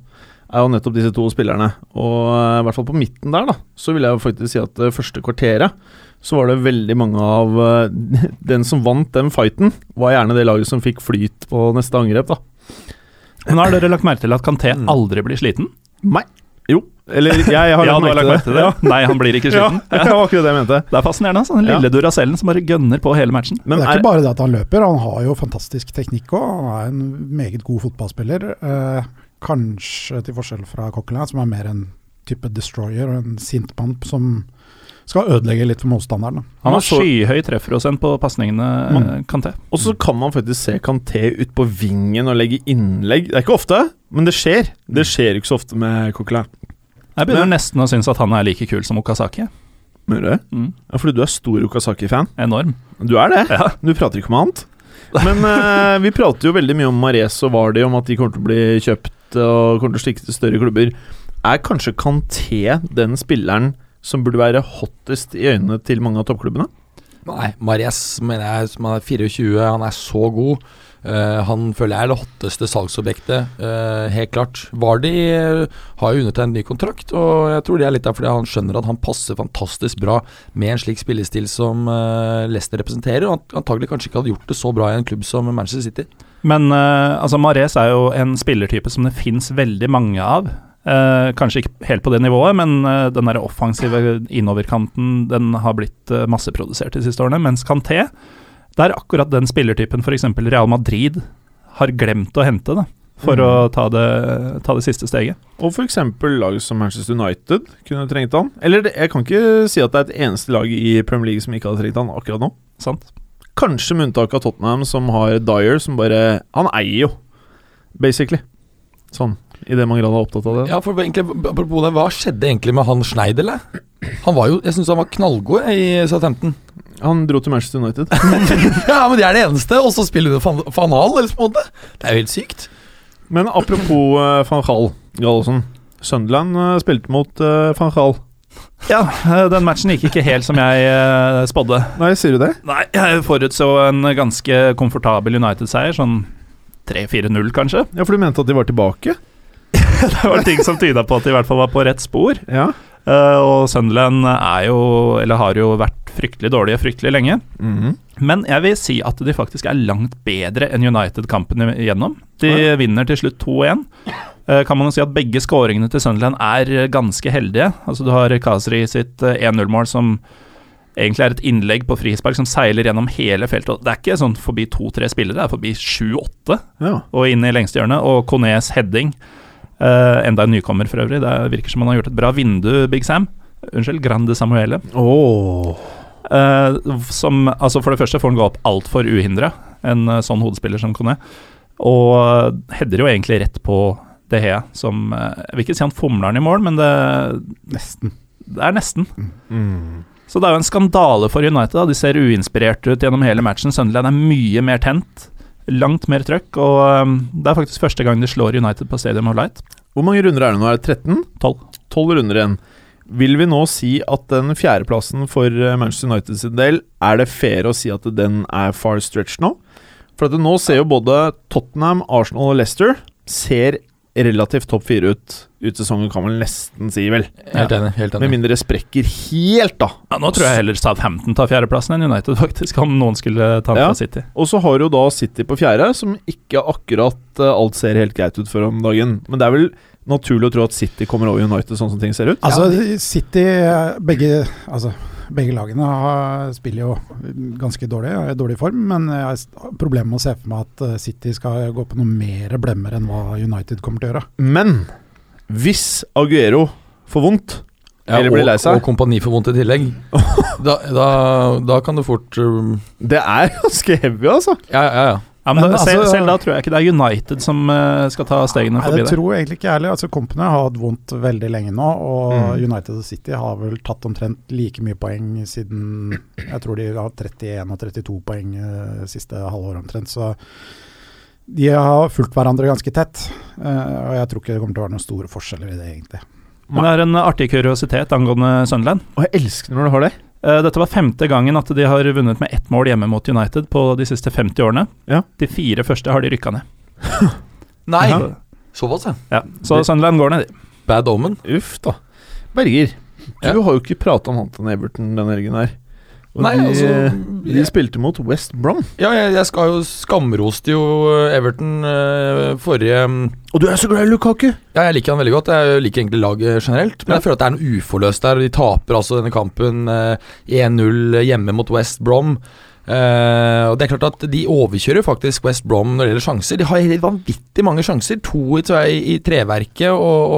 Speaker 1: Er jo nettopp disse to spillerne. Og eh, i hvert fall på midten der, da, så vil jeg jo faktisk si at det første kvarteret så var det veldig mange av eh, Den som vant den fighten, var gjerne det laget som fikk flyt på neste angrep, da.
Speaker 3: Men har dere lagt merke til at Kanté
Speaker 1: Mm.
Speaker 3: aldri blir sliten?
Speaker 1: Nei. Eller jeg, jeg har
Speaker 3: ja,
Speaker 1: lagt
Speaker 3: merke til det? Nei, han blir ikke
Speaker 1: Ja,
Speaker 3: sliten.
Speaker 1: det var akkurat det jeg mente.
Speaker 3: Det er fascinerende. altså. lille
Speaker 1: Ja.
Speaker 3: Duracellen som bare gønner på hele matchen.
Speaker 1: Men
Speaker 2: det er
Speaker 1: er,
Speaker 2: ikke bare det at han løper, han har jo fantastisk teknikk òg. Han er en meget god fotballspiller. Eh, kanskje til forskjell fra Coquelin, som er mer en type destroyer og en sint mann som skal ødelegge litt for motstanderen.
Speaker 3: Han har skyhøy trefferprosent på pasningene, Kanté.
Speaker 1: Og så kan man faktisk se Kanté ut på vingen og legge innlegg. Det er ikke ofte, men det skjer. Det skjer ikke så ofte med Coquelin.
Speaker 3: Jeg begynner
Speaker 1: Men-
Speaker 3: nesten å synes at han er like kul som Okazaki.
Speaker 1: Mener du det?
Speaker 3: Mm.
Speaker 1: Ja, fordi du er stor Okazaki-fan.
Speaker 3: Enorm.
Speaker 1: Du er det.
Speaker 3: Ja.
Speaker 1: Du prater ikke om annet. Men eh, vi prater jo veldig mye om Mares og Vardy, om at de kommer til å bli kjøpt og kommer til å stikke til større klubber. Er kanskje Kanté den spilleren som burde være hottest i øynene til mange av toppklubbene?
Speaker 4: Nei, Marias mener jeg som er 24, han er så god. Eh, han føler jeg er det hotteste salgsobjektet, uh, helt klart. Vardy uh, har jo undertegnet ny kontrakt, og jeg tror det er litt der fordi han skjønner at han passer fantastisk bra med en slik spillestil som eh, Leicester representerer, og antagelig kanskje ikke hadde gjort det så bra i en klubb som Manchester City.
Speaker 3: Men eh, altså Mares er jo en spillertype som det fins veldig mange av. Eh, kanskje ikke helt på det nivået, men eh, den der offensive innoverkanten den har blitt eh, masseprodusert de siste årene. Mens Kanté, det er akkurat den spillertypen f.eks. Real Madrid har glemt å hente da, for
Speaker 1: Mm.
Speaker 3: å ta det, ta det siste steget.
Speaker 1: Og f.eks. lag som Manchester United kunne trengt han. Eller det, jeg kan ikke si at det er et eneste lag i Premier League som ikke hadde trengt han akkurat nå.
Speaker 3: Sant?
Speaker 1: Kanskje med unntak av Tottenham, som har Dyer, som bare Han eier jo, basically. Sånn, i det man grad er opptatt av det.
Speaker 4: Ja, for egentlig, Apropos det, hva skjedde egentlig med han Schneiderle? Han var jo, Jeg syns han var knallgod i Southampton.
Speaker 1: Han dro til Manchester United.
Speaker 4: ja, men de er det eneste, og så spiller du Van Van Hal, eller på en måte. Det er jo helt sykt.
Speaker 1: Men apropos uh, van Gaal, Gallosen. Sunderland uh, spilte mot uh, van Gaal.
Speaker 3: Ja, den matchen gikk ikke helt som jeg spådde.
Speaker 1: Nei, sier du det?
Speaker 3: Nei, jeg forutså en ganske komfortabel United-seier, sånn 3-4-0 kanskje.
Speaker 1: Ja, for du mente at de var tilbake?
Speaker 3: Det var ting som tyda på at de i hvert fall var på rett spor.
Speaker 1: Ja.
Speaker 3: Uh, og Sunderland er jo, eller har jo vært fryktelig dårlige fryktelig lenge.
Speaker 1: Mhm.
Speaker 3: Men jeg vil si at de faktisk er langt bedre enn United kampen igjennom. De vinner til slutt 2-1. Eh, kan man jo si at begge skåringene til Sunderland er ganske heldige. Altså Du har Kasri sitt eh, 1-0-mål som egentlig er et innlegg på frispark som seiler gjennom hele feltet. Det er ikke sånn forbi to-tre spillere, det er forbi sju-åtte
Speaker 1: ja.
Speaker 3: og inn i lengste hjørne. Og Konés heading, uh, enda en nykommer for øvrig. Det virker som han har gjort et bra vindu, Big Sam. Unnskyld, Grande Samuele.
Speaker 1: Åh.
Speaker 3: Eh, som, altså For det første får han gå opp altfor uhindra, en eh, sånn hodespiller som Kone. Og eh, header jo egentlig rett på De Hea, som Jeg vil ikke si han fomler den i mål, men det,
Speaker 2: Nesten.
Speaker 3: det er nesten.
Speaker 1: Mm.
Speaker 3: Så det er jo en skandale for United. da De ser uinspirerte ut gjennom hele matchen. Sunderland er mye mer tent. Langt mer trøkk. Og det er faktisk første gang de slår United på Stadium of Light.
Speaker 1: Hvor mange runder er det nå? Er det 13?
Speaker 3: 12.
Speaker 1: 12 runder igjen. Vil vi nå si at den fjerdeplassen for eh, Manchester United sin del, er det fair å si at den er far stretch nå? For at nå ser jo både Tottenham, Arsenal og Leicester ser relativt topp fire ut ut sesongen, kan vel nesten si, vel.
Speaker 4: Helt enig. helt
Speaker 1: Med mindre det sprekker helt, da.
Speaker 3: Ja, nå tror jeg heller Southampton tar fjerdeplassen enn United, faktisk, om noen skulle ta den
Speaker 1: Ja.
Speaker 3: fra City.
Speaker 1: Og så har jo da City på fjerde, som ikke akkurat eh, alt ser helt greit ut for om dagen. Men det er vel naturlig å tro at City kommer over United sånn som ting ser ut?
Speaker 2: Altså, City begge, altså, begge lagene har, spiller jo ganske dårlig, er i dårlig form. Men jeg har problemer med å se for meg at eh, City skal gå på noe mer blemmer enn hva United kommer til å gjøre.
Speaker 1: Men hvis Aguero får vondt
Speaker 4: Ja,
Speaker 1: Eller blir lei seg.
Speaker 4: Og, kompani får vondt i tillegg. da, da, da kan det fort um,
Speaker 1: Det er ganske heavy, altså.
Speaker 4: Ja, ja, ja.
Speaker 3: Ja, men
Speaker 2: Men
Speaker 3: da, selv,
Speaker 2: altså-
Speaker 3: selv da tror jeg ikke det er United som eh, skal ta stegene
Speaker 2: Nei,
Speaker 3: forbi
Speaker 2: det
Speaker 3: Jeg
Speaker 2: tror egentlig ikke ærlig. Altså, Company har hatt vondt veldig lenge nå, og
Speaker 1: Mm.
Speaker 2: United og City har vel tatt omtrent like mye poeng siden Jeg tror de har 31 og 32 poeng eh, siste halvår omtrent, så de har fulgt hverandre ganske tett. eh, og jeg tror ikke det kommer til å være noen store forskjeller i det, egentlig.
Speaker 3: Men det er en artig kuriositet angående Sunderland.
Speaker 1: Og jeg elsker når du har det.
Speaker 3: Eh, Dette var femte gangen at de har vunnet med ett mål hjemme mot United på de siste 50 årene.
Speaker 1: Ja.
Speaker 3: De fire første har de rykka ned.
Speaker 4: Nei,
Speaker 3: Så-
Speaker 4: såpass, ja.
Speaker 3: Ja, så Sunderland går ned, de.
Speaker 4: Bad omen.
Speaker 1: Uff, da. Berger,
Speaker 4: Ja.
Speaker 1: du har jo ikke prata om enn Everton denne helgen her. Og
Speaker 4: Nei,
Speaker 1: de,
Speaker 4: altså
Speaker 1: de spilte mot West Brom.
Speaker 4: Ja, jeg, jeg skal jo skamroste jo Everton eh, forrige um,
Speaker 1: Og du er så glad i Lukaku!
Speaker 4: Ja, jeg liker han veldig godt. Jeg liker egentlig laget generelt. Men jeg føler at det er noe uforløst der. De taper altså denne kampen eh, 1-0 hjemme mot West Brom. Eh, og det er klart at De overkjører faktisk West Brom når det gjelder sjanser. De har helt vanvittig mange sjanser. To i, i treverket og,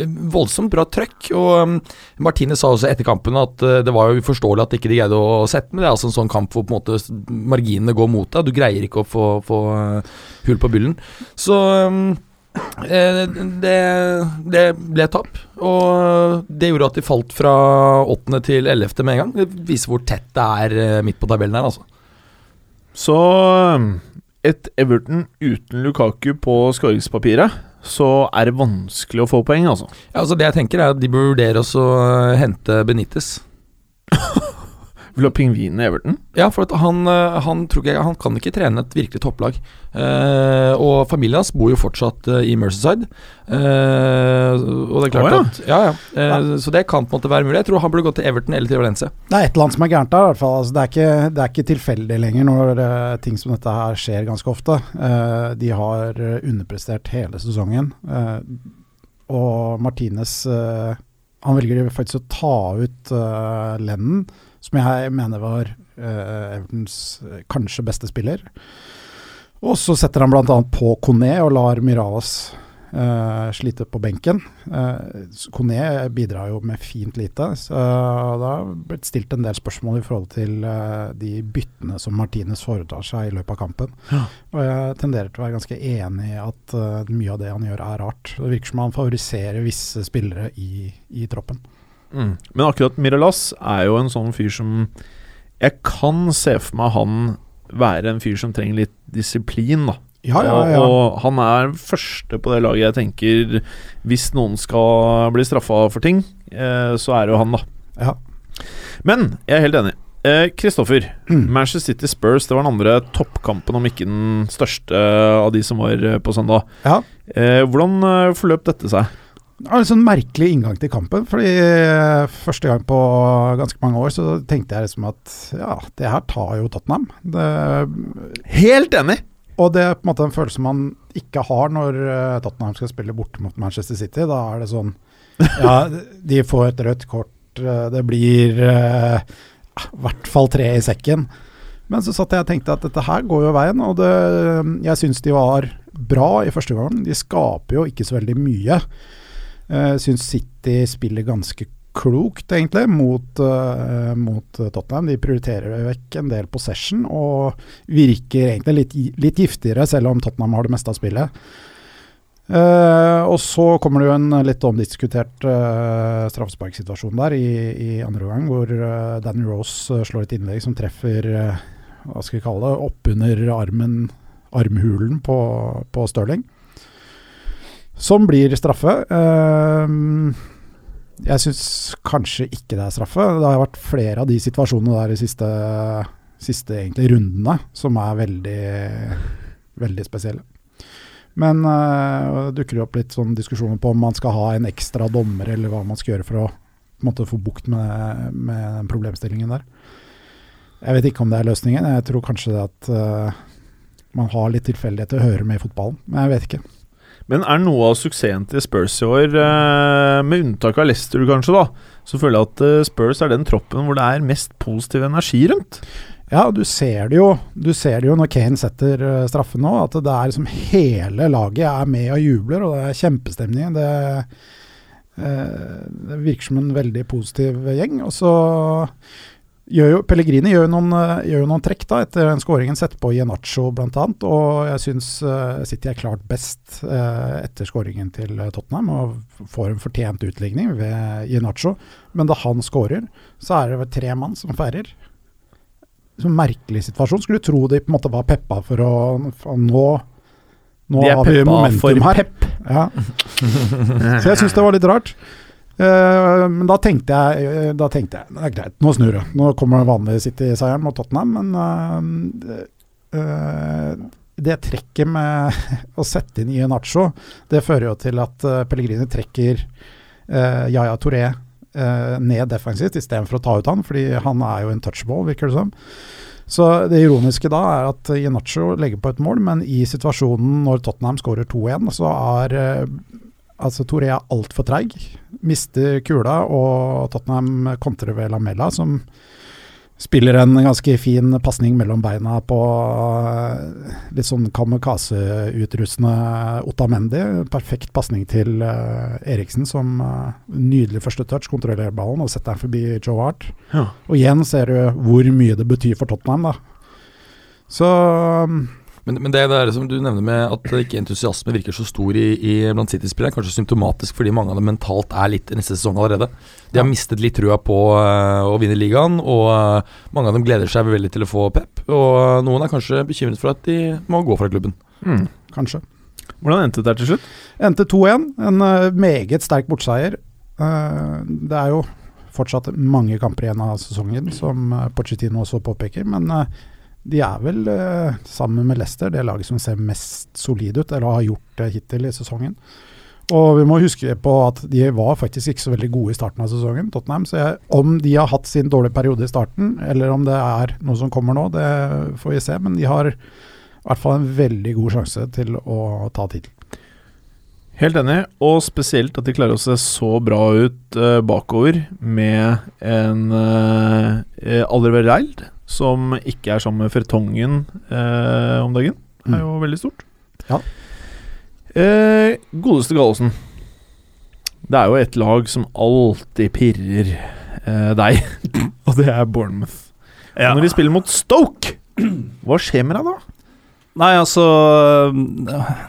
Speaker 4: og voldsomt bra trøkk. Og um, Martine sa også etter kampen at uh, det var jo uforståelig at ikke de greide å sette, men det er altså en sånn kamp hvor på en måte marginene går mot deg. Du greier ikke å få, få uh, hull på byllen. Så um, Eh, det, det ble tap, og det gjorde at de falt fra åttende til ellevte med en gang. Det viser hvor tett det er eh, midt på tabellen her, altså.
Speaker 1: Så um, et Everton uten Lukaku på skåringspapiret, så er det vanskelig å få poeng, altså.
Speaker 4: Ja, altså det jeg tenker er at De bør vurdere oss å hente Benitez.
Speaker 1: Vil du ha pingvinen i Everton?
Speaker 4: Ja, for at han, eh, han tror jeg, Han kan ikke trene et virkelig topplag. Eh, og familien hans bor jo fortsatt eh, i Merceside. Eh, og det er klart
Speaker 1: oh, ja.
Speaker 4: at Ja, ja. Eh, Så det kan på en måte være mulig. Jeg tror han burde gått til Everton eller til Valencia.
Speaker 2: Det er et eller annet som er gærent der, i hvert fall. Altså, det, er ikke, det er ikke tilfeldig lenger når eh, ting som dette her skjer ganske ofte. Eh, de har underprestert hele sesongen. Eh, og Martinez eh, Han velger faktisk å ta ut uh, Lennon, som jeg mener var uh, Evertons eh, kanskje beste spiller. Og så setter han bl.a. på Kone og lar Miralas uh, slite på benken. Uh, Kone bidrar jo med fint lite. Så det har blitt stilt en del spørsmål i forhold til uh, de byttene som Martinez foretar seg i løpet av kampen.
Speaker 1: Ja.
Speaker 2: Og jeg tenderer til å være ganske enig i at mye av det han gjør er rart. Det virker som han favoriserer visse spillere i, i troppen.
Speaker 1: Mm. Men akkurat Miralas er jo en sånn fyr som Jeg kan se for meg han være en fyr som trenger litt disiplin, da.
Speaker 2: Ja, ja, ja.
Speaker 1: Og, og han er første på det laget jeg tenker Hvis noen skal bli straffa for ting, eh, så er det jo han, da.
Speaker 2: Ja.
Speaker 1: Men jeg er helt enig. Eh, Kristoffer,
Speaker 2: Mm.
Speaker 1: Manchester City Spurs det var den andre toppkampen, om ikke den største av de som var eh, på søndag.
Speaker 2: Ja.
Speaker 1: Eh, hvordan eh, forløp dette seg?
Speaker 2: Det var en sånn merkelig inngang til kampen. Fordi eh, første gang på ganske mange år så tenkte jeg liksom at ja, det her tar jo Tottenham. Det,
Speaker 1: Helt enig!
Speaker 2: og det er på en måte en følelse man ikke har når eh, Tottenham skal spille borte mot Manchester City. Da er det sånn Ja, de får et rødt kort, eh, det blir eh, i hvert fall tre i sekken. Men så satt jeg og tenkte at dette her går jo veien, og det, jeg syns de var bra i første gang. De skaper jo ikke så veldig mye. Jeg syns City spiller ganske klokt, egentlig, mot, uh, mot Tottenham. De prioriterer vekk en del possession og virker egentlig litt, litt giftigere, selv om Tottenham har det meste av spillet. Uh, og så kommer det jo en litt omdiskutert uh, straffesparksituasjon der i, i andre omgang, hvor uh, Danny Rose slår et innlegg som treffer uh, hva skal vi kalle det, oppunder armen, armhulen på, på Stirling. Som blir straffe. Eh, jeg syns kanskje ikke det er straffe. Det har vært flere av de situasjonene der de siste, siste egentlig rundene som er veldig, veldig spesielle. Men uh, dukker jo opp litt sånn diskusjoner på om man skal ha en ekstra dommer, eller hva man skal gjøre for å måte, få bukt med, med den problemstillingen der. Jeg vet ikke om det er løsningen. Jeg tror kanskje det at uh, man har litt tilfeldighet til å høre med i fotballen, men jeg vet ikke.
Speaker 1: Men er noe av suksessen til Spurs i år, eh, med unntak av Leicester kanskje, da, så føler jeg at eh, Spurs er den troppen hvor det er mest positiv energi rundt.
Speaker 2: Ja, du ser det jo Du ser det jo når Kane setter uh, straffen nå, at det er liksom hele laget er med og jubler, og det er kjempestemning. Det, det virker som en veldig positiv gjeng. Og så gjør jo Pellegrini gjør jo noen, uh, gjør jo noen trekk da etter den skåringen, setter på Ienacho bl.a. Og jeg syns City er klart best etter skåringen til Tottenham og får en fortjent utligning ved Ienacho. Men da han skårer, så er det vel tre mann som feirer så merkelig situasjon. Skulle tro de på en måte var peppa for å for nå Nå
Speaker 1: er
Speaker 2: har vi momentum
Speaker 1: for
Speaker 2: her.
Speaker 1: pep.
Speaker 2: Ja. Så jeg syns det var litt rart. Eh, men da tenkte jeg eh, Da tenkte jeg det er greit, nå snur det. Nå kommer vanlig City-seieren mot Tottenham, men eh, det trekket med å sette inn i Nacho, det fører jo til at uh, Pellegrini trekker uh, Yaya Touré uh, ned defensivt istedenfor å ta ut han, fordi han er jo en touchball, virker det som. Så det ironiske da er at Ienacho legger på et mål, men i situasjonen når Tottenham skårer 2-1, så er eh, altså Toré er altfor treig. Mister kula, og Tottenham kontrer ved Lamella, som spiller en ganske fin pasning mellom beina på eh, litt sånn kamikaze-utrustende Otamendi. Perfekt pasning til eh, Eriksen, som eh, nydelig første touch, kontrollerer ballen og setter den forbi Joe Hart.
Speaker 1: Ja.
Speaker 2: Og igjen ser du hvor mye det betyr for Tottenham, da. Så
Speaker 4: Men, men det der som du nevner med at ikke entusiasme virker så stor i, i blant City-spillere, er kanskje symptomatisk fordi mange av dem mentalt er litt i neste sesong allerede. De har mistet litt trua på uh, å vinne ligaen, og uh, mange av dem gleder seg veldig til å få pep. Og uh, noen er kanskje bekymret for at de må gå fra klubben.
Speaker 1: Mm.
Speaker 2: kanskje.
Speaker 1: Hvordan endte det der til slutt?
Speaker 2: Endte 2-1. En uh, meget sterk bortseier. Eh, det er jo fortsatt mange kamper igjen av sesongen, som uh, Pochettino også påpeker. Men eh, de er vel, eh, sammen med Leicester, det laget som ser mest solid ut, eller har gjort det hittil i sesongen. Og vi må huske på at de var faktisk ikke så veldig gode i starten av sesongen, Tottenham. Så jeg, om de har hatt sin dårlige periode i starten, eller om det er noe som kommer nå, det får vi se. Men de har i hvert fall en veldig god sjanse til å ta tittel.
Speaker 1: Helt enig, og spesielt at de klarer å se så bra ut uh, bakover med en uh, Alderweireld som ikke er sammen med Fertongen eh, om dagen. Er jo veldig stort.
Speaker 2: Ja.
Speaker 1: Eh, godeste Gallosen. Det er jo et lag som alltid pirrer eh, deg, og det er Bournemouth.
Speaker 3: Ja.
Speaker 1: Og når de spiller mot Stoke, hva skjer med deg da?
Speaker 3: Nei, altså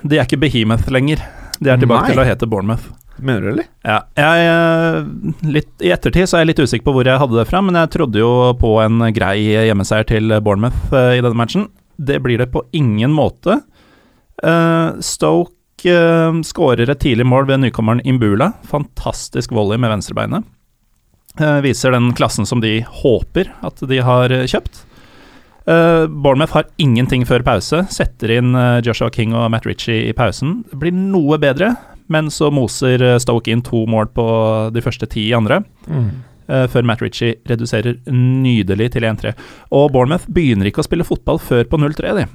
Speaker 3: De er ikke Behemoth lenger. De er tilbake
Speaker 1: Nei.
Speaker 3: til å hete Bournemouth.
Speaker 1: Mener du, eller?
Speaker 3: Ja, jeg, eh, litt, I ettertid så er jeg litt usikker på hvor jeg hadde det fra, men jeg trodde jo på en grei hjemmeseier til Bournemouth eh, i denne matchen. Det blir det på ingen måte. Eh, Stoke skårer et tidlig mål ved nykommeren Imbula. Fantastisk volley med venstrebeinet. Viser den klassen som de håper at de har kjøpt. Uh, Bournemouth har ingenting før pause. Setter inn Joshua King og Matt Ritchie i pausen. Det blir noe bedre, men så moser eh, Stoke inn to mål på de første ti i andre. Uh, før Matt Ritchie reduserer nydelig til 1-3. Og Bournemouth begynner ikke å spille fotball før på 0-3, de.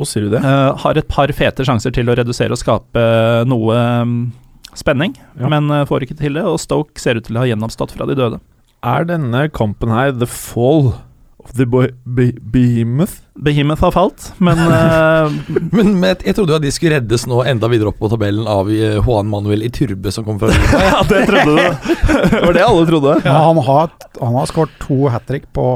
Speaker 1: Og sier du det?
Speaker 3: Uh, har et par fete sjanser til å redusere og skape noe um, spenning,
Speaker 1: Ja.
Speaker 3: men uh, får ikke til det. Og Stoke ser ut til å ha gjenoppstått fra de døde.
Speaker 1: Er denne kampen her the fall of the behemoth?
Speaker 3: Behemoth har falt, men uh...
Speaker 4: Men, men jeg, trodde jo at de skulle reddes nå enda videre opp på tabellen av eh, Juan Manuel Iturbe som kom fra
Speaker 1: Ja, det trodde du. det var det alle trodde.
Speaker 2: Ja, han har, han har skåret to hat trick på,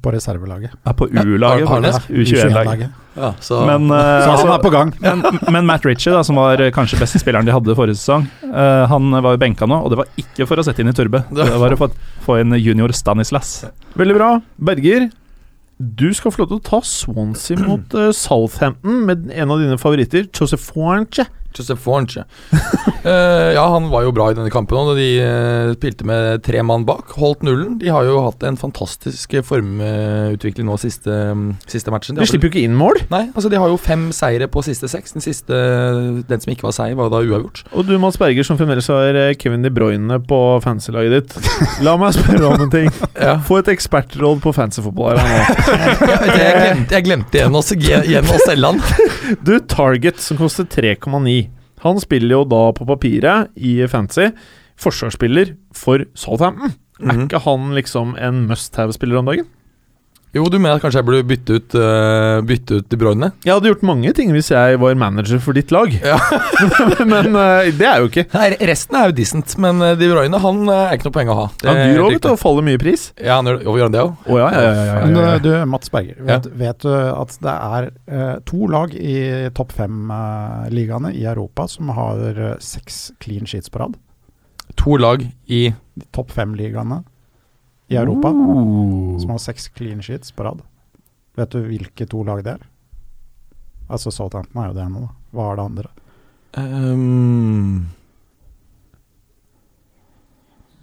Speaker 2: på reservelaget.
Speaker 3: er på U-laget, faktisk. U21-laget.
Speaker 4: Ja, så,
Speaker 3: Men, uh,
Speaker 2: Så
Speaker 3: altså-
Speaker 2: han er på gang.
Speaker 3: men, men Matt Ritchie, da, som var kanskje beste spilleren de hadde forrige sesong, uh, han var jo benka nå, og det var ikke for å sette inn i Turbe. Det var å få, få inn junior Stanislas.
Speaker 1: Veldig bra. Berger, du skal få lov til å ta Swansea mot eh, Southampton med en av dine favoritter, Joseph Warnche.
Speaker 4: Joseph Fornche. uh, ja, han var jo bra i denne kampen. òg. de uh, spilte med tre mann bak. Holdt nullen. De har jo hatt en fantastisk formutvikling nå siste, siste matchen.
Speaker 1: De
Speaker 4: de
Speaker 1: slipper jo ikke inn mål.
Speaker 4: Nei, altså de har jo fem seire på siste seks. Den siste, den som ikke var seier, var da uavgjort.
Speaker 1: Og du, Mads Berger, som fremdeles har eh, Kevin De Bruyne på fancy-laget ditt. La meg spørre om en ting.
Speaker 4: Ja.
Speaker 1: Få et ekspertråd på fancyfotball her nå.
Speaker 4: Jeg, jeg, glemte, jeg glemte igjen å selge han.
Speaker 1: Du, Target, som koster 3,9. Han spiller jo da på papiret i fancy. Forsvarsspiller for Southampton. Er
Speaker 4: Mhm.
Speaker 1: ikke han liksom en must have-spiller om dagen?
Speaker 4: Jo, du mener at kanskje jeg burde bytte ut, uh, bytte ut De Bruyne?
Speaker 1: Jeg hadde gjort mange ting hvis jeg var manager for ditt lag,
Speaker 4: Ja.
Speaker 1: men uh, det er jo ikke.
Speaker 4: Nei, resten er jo decent, men eh, De Bruyne han er ikke noe poeng å ha. Det
Speaker 1: Han
Speaker 4: er
Speaker 1: dyr òg, vet du, faller mye pris.
Speaker 4: Ja, han gjør, gjør han det òg?
Speaker 1: Ja, ja, ja. ja, ja,
Speaker 2: Men du, Mats Berger, vet, vet du at det er uh, to lag i topp fem-ligaene i Europa som har seks clean sheets på rad?
Speaker 4: To lag i
Speaker 2: topp fem-ligaene i Europa
Speaker 1: uh.
Speaker 2: som har seks clean sheets på rad. Vet du hvilke to lag det er? Altså Southampton er jo det ene, da. Hva er det andre?
Speaker 4: Um.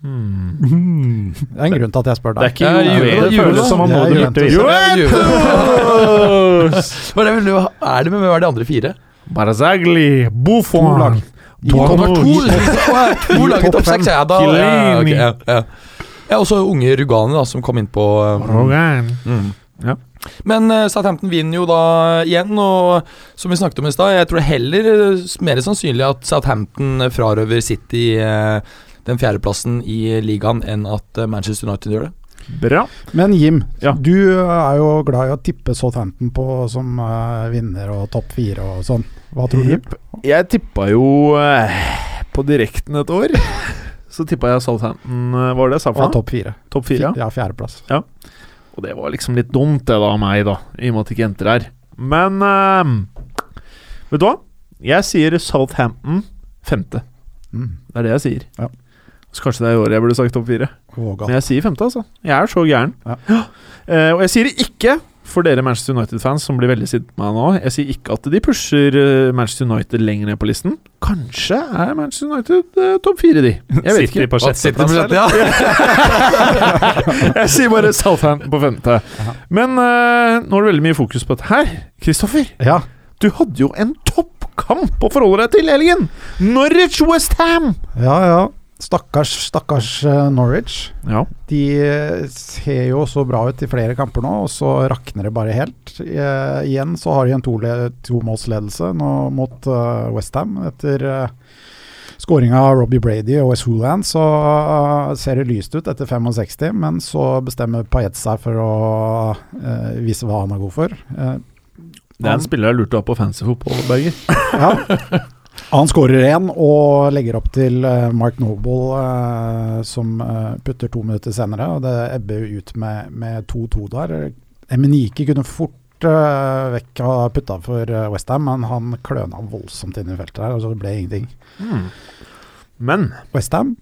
Speaker 1: Hmm.
Speaker 2: Det er en grunn til at jeg spør deg.
Speaker 1: Det er ikke
Speaker 4: jule,
Speaker 1: Det føles som
Speaker 2: Det er
Speaker 1: du
Speaker 2: Juventus.
Speaker 1: burde
Speaker 4: Hva er det, det med hva er de andre fire?
Speaker 1: Barazagli,
Speaker 2: To
Speaker 1: Buffon
Speaker 2: lag.
Speaker 4: To, to lag i topp
Speaker 2: topp
Speaker 4: seks, ja. Da, ja, ok,
Speaker 1: Chiellini.
Speaker 4: ja, ja. ja, og så unge Rugani, da, som kom inn på um, mm.
Speaker 1: Ja.
Speaker 4: Men uh, Southampton vinner jo da igjen, og som vi snakket om i stad, jeg tror det heller eh, mer sannsynlig at Southampton frarøver City uh, den fjerdeplassen i ligaen enn at eh, Manchester United gjør det.
Speaker 1: Bra.
Speaker 2: Men Jim,
Speaker 1: Ja.
Speaker 2: du er jo glad i å tippe Southampton på som uh, vinner og topp fire og sånn. Hva tror du?
Speaker 1: Jeg tippa jo eh, på direkten et år. Så tippa jeg Southampton eh, var det jeg sa for noe?
Speaker 2: topp fire.
Speaker 1: Topp fire. ja.
Speaker 2: Ja, fjerdeplass.
Speaker 1: Og det var liksom litt dumt, det da, av meg, da. I og med at ikke jenter er. Men uh, vet du hva? Jeg sier Southampton femte.
Speaker 2: Mm.
Speaker 1: Det er det jeg sier.
Speaker 2: Ja.
Speaker 1: Så kanskje det er i året jeg burde sagt topp fire. Men jeg sier femte, altså. Jeg er så gæren.
Speaker 2: Ja.
Speaker 1: Uh, og jeg sier det ikke for dere Manchester United-fans som blir veldig sinte på meg nå. Jeg sier ikke at de pusher eh, Manchester United lenger ned på listen. Kanskje er Manchester United eh, topp fire, de. Jeg vet
Speaker 3: Sitter
Speaker 1: ikke.
Speaker 3: på sjetteplass.
Speaker 4: ja.
Speaker 1: jeg sier bare Southampton på femte. Men eh, nå er det veldig mye fokus på dette her. Kristoffer,
Speaker 2: Ja.
Speaker 1: du hadde jo en toppkamp å forholde deg til i helgen! Norwich Westham!
Speaker 2: ja, ja. Stakkars, stakkars eh, Norwich.
Speaker 1: Ja.
Speaker 2: De eh, ser jo så bra ut i flere kamper nå, og så rakner det bare helt. Eh, igjen så har de en tomålsledelse nå mot uh, Westham. Etter uh, skåringa av Robbie Brady og West Hooland, så ser det lyst ut etter 65, men så bestemmer Payet seg for å eh, vise hva han er god for. Eh,
Speaker 1: Det er en spiller jeg lurte opp på fancyfotball, Berger.
Speaker 2: ja. Han skårer én og legger opp til eh, Mark Noble, eh, som eh, putter to minutter senere. og Det ebber jo ut med med 2-2 der. Emenike kunne fort vekk ha putta for Westham, men han kløna voldsomt inn i feltet der, og så det ble ingenting.
Speaker 1: Mm. Men
Speaker 2: Westham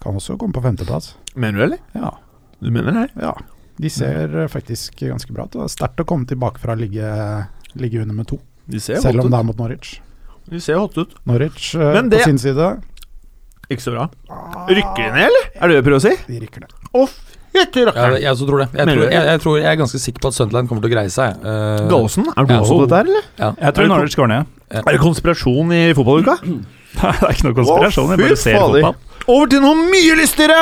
Speaker 2: kan også komme på femteplass.
Speaker 1: Mener du, eller?
Speaker 2: Ja.
Speaker 1: Du mener det?
Speaker 2: ja. De ser mm. faktisk ganske bra ut. Er sterkt å komme tilbake fra å ligge, ligge under med to,
Speaker 1: De ser
Speaker 2: selv om det er mot Norwich.
Speaker 1: De ser hot ut.
Speaker 2: Norwich
Speaker 1: uh, det-
Speaker 2: på sin side
Speaker 1: Ikke så bra. Rykker de ned, eller? Er det det du prøver å si?
Speaker 2: De rykker ned.
Speaker 1: Fytti
Speaker 4: Ja, jeg også tror det. Jeg, tror, jeg, jeg, tror, jeg er ganske sikker på at Sunderland kommer til å greie seg. Uh,
Speaker 1: Gallosen, er du
Speaker 4: Ja.
Speaker 1: også på dette her, eller?
Speaker 4: Ja.
Speaker 3: Jeg tror Norwich går ned.
Speaker 1: Er det konspirasjon i fotballuka?
Speaker 3: Nei, det er ikke noe konspirasjon, jeg bare ser
Speaker 1: fader.
Speaker 3: fotball.
Speaker 1: Over til noe mye lystigere!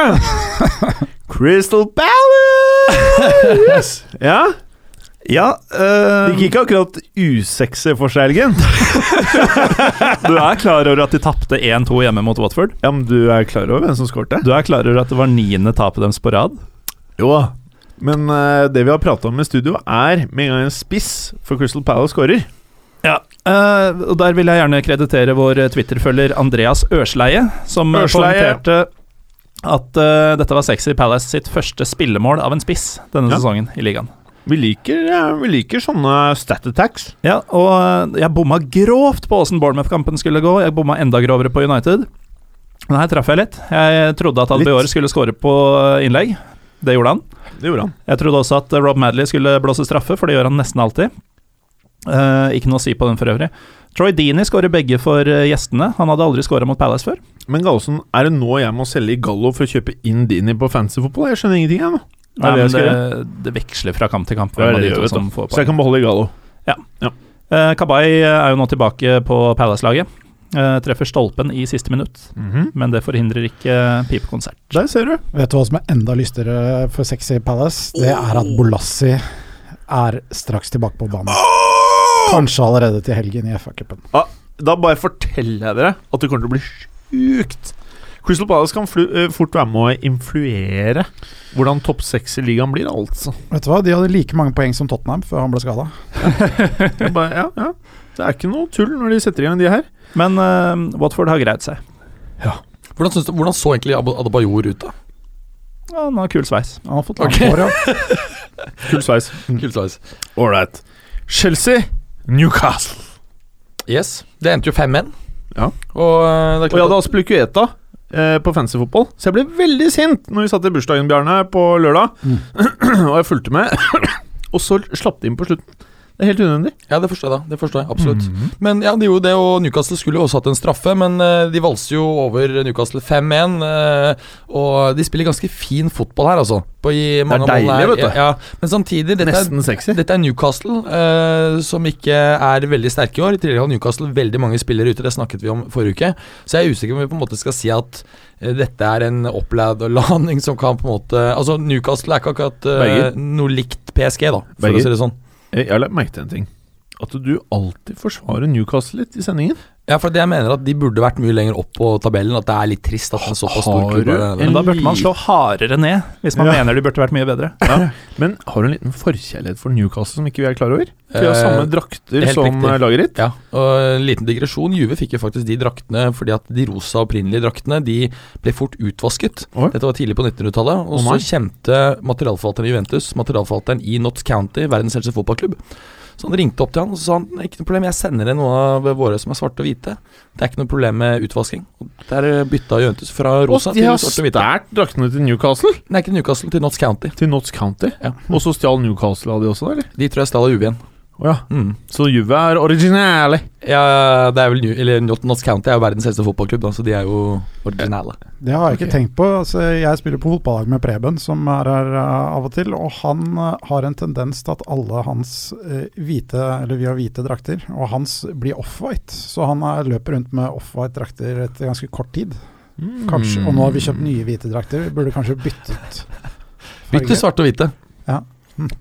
Speaker 1: Crystal Palace! ja?
Speaker 3: Ja, øh,
Speaker 1: Det gikk ikke akkurat usexy for seg, Elgen.
Speaker 3: du er klar over at de tapte 1-2 hjemme mot Watford?
Speaker 1: Ja, men du er klar over hvem som skårte?
Speaker 3: Du er klar over at det var niende tapet deres på rad?
Speaker 1: Jo da. Men øh, det vi har prata om i studio, er med en gang en spiss for Crystal Palace skårer.
Speaker 3: Ja, øh, og der vil jeg gjerne kreditere vår Twitter-følger Andreas Ørsleie, som poengterte at dette var Sexy Palace sitt første spillemål av en spiss denne
Speaker 1: Ja.
Speaker 3: sesongen i ligaen.
Speaker 1: Vi liker, ja, vi liker sånne stat attacks.
Speaker 3: Ja, og øh, jeg bomma grovt på åssen Bournemouth-kampen skulle gå. Jeg bomma enda grovere på United. Men her traff jeg litt. Jeg trodde at Albior skulle skåre på øh, innlegg. Det gjorde han.
Speaker 1: Det gjorde han.
Speaker 3: Jeg trodde også at Rob Madley skulle blåse straffe, for det gjør han nesten alltid. Uh, ikke noe å si på den for øvrig. Troy Deeney skårer begge for eh, gjestene. Han hadde aldri skåra mot Palace før.
Speaker 1: Men Gallosen, er det nå jeg må selge i Gallo for å kjøpe inn Dini på fantasyfotball? Jeg skjønner ingenting, jeg nå.
Speaker 3: Nei,
Speaker 1: det
Speaker 3: men det, det veksler fra kamp til kamp. Hvem
Speaker 1: det det gjør, vet
Speaker 3: som får
Speaker 1: Så jeg kan beholde i ja.
Speaker 3: Uh, Kabay er jo nå tilbake på Palace-laget. Uh, treffer stolpen i siste minutt, men det forhindrer ikke eh, pipekonsert.
Speaker 1: Der ser du.
Speaker 2: Vet du hva som er enda lystigere for Sexy Palace? Det er at Bolassi er straks tilbake på banen. Kanskje allerede til helgen i FA-cupen.
Speaker 1: Da bare forteller jeg dere at det kommer til å bli sjukt. Crystal Palace kan flu, eh, fort være med å influere hvordan topp seks i ligaen blir, altså.
Speaker 2: Vet du hva, De hadde like mange poeng som Tottenham før han ble skada.
Speaker 1: Ja, ja. Det er ikke noe tull når de setter i gang de her.
Speaker 3: Men uh, Watford har greid seg.
Speaker 4: hvordan, du, hvordan så egentlig Adabajor Adebayor ut, da?
Speaker 3: Ja, han har kul sveis.
Speaker 2: Han har fått langt hår, ja.
Speaker 1: Kul sveis.
Speaker 4: Kult sveis.
Speaker 1: Ålreit. Chelsea, Newcastle.
Speaker 4: Yes. Det endte jo 5-1.
Speaker 1: Ja.
Speaker 4: Og uh, det er
Speaker 1: Og jeg
Speaker 4: klart
Speaker 1: hadde Aspilicueta eh, på fotball. så jeg ble veldig sint når vi satt i bursdagen, Bjarne, på lørdag. og jeg fulgte med. og så slapp de inn på slutten. Det er helt unødvendig.
Speaker 4: Ja, det forstår jeg, da. Det forstår jeg absolutt.
Speaker 1: Mhm.
Speaker 4: Men ja, de gjorde det, og Newcastle skulle jo også hatt en straffe, men eh, de valgte jo over Newcastle 5-1. eh, og de spiller ganske fin fotball her, altså. På i mange er
Speaker 1: deilig, vet du.
Speaker 4: Ja. Men samtidig, dette er,
Speaker 1: sexy.
Speaker 4: dette er Newcastle, uh, som ikke er veldig sterke i år. I tillegg har Newcastle veldig mange spillere ute, det snakket vi om forrige uke. Så jeg er usikker på om vi på en måte skal si at dette er en opplærd landing som kan på en måte Altså, Newcastle er ikke akkurat
Speaker 1: uh,
Speaker 4: noe likt PSG, da, for
Speaker 1: Berger.
Speaker 4: å si det sånn.
Speaker 1: Jeg har lagt merke til en ting. At du alltid forsvarer Newcastle litt i sendingen.
Speaker 4: Ja, for det jeg mener at de burde vært mye lenger opp på tabellen. At det er litt trist at en såpass stor klubb er der.
Speaker 3: Men da burde man slå hardere ned, hvis man
Speaker 1: Ja.
Speaker 3: mener de burde vært mye bedre.
Speaker 1: Men har du en liten forkjærlighet for Newcastle som ikke vi er klar over? For de har
Speaker 4: Eh,
Speaker 1: samme drakter
Speaker 4: eh,
Speaker 1: som
Speaker 4: riktig.
Speaker 1: laget ditt.
Speaker 4: Ja, og en liten digresjon. Juve fikk jo faktisk de draktene fordi at de rosa opprinnelige draktene De ble fort utvasket.
Speaker 1: Oh.
Speaker 4: Dette var tidlig på 1900-tallet. Og
Speaker 1: oh,
Speaker 4: så kjente materialforvalteren i Juventus, materialforvalteren i Notts County, verdens eldste fotballklubb Så han ringte opp til han og så sa han ikke noe problem, jeg sender deg noe av våre som er svarte og hvite. Det er ikke noe problem med utvasking. Og Der bytta Juventus fra rosa til svarte og hvite.
Speaker 1: Og de har stjålet draktene til Newcastle.
Speaker 4: Nei, ikke Newcastle, til Notts County.
Speaker 1: Til Notts County.
Speaker 4: Ja.
Speaker 1: Og så stjal Newcastle av de også, eller?
Speaker 4: De tror jeg stjal av Juve
Speaker 1: Å ja.
Speaker 4: Mm.
Speaker 1: Så Juve er originale.
Speaker 4: Ja, det er vel New, eller Not- Notts County er jo verdens eldste fotballklubb, da, så de er jo originale.
Speaker 2: Det har jeg ikke tenkt på. Altså, jeg spiller på fotballag med Preben, som er her eh, av og til. Og han eh, har en tendens til at alle hans eh, hvite, eller vi har hvite drakter, og hans blir off-white. Så han er, løper rundt med off-white drakter etter ganske kort tid. Kanskje. Og nå har vi kjøpt nye hvite drakter. Vi burde kanskje byttet
Speaker 4: Bytte svarte og hvite.
Speaker 1: Eh,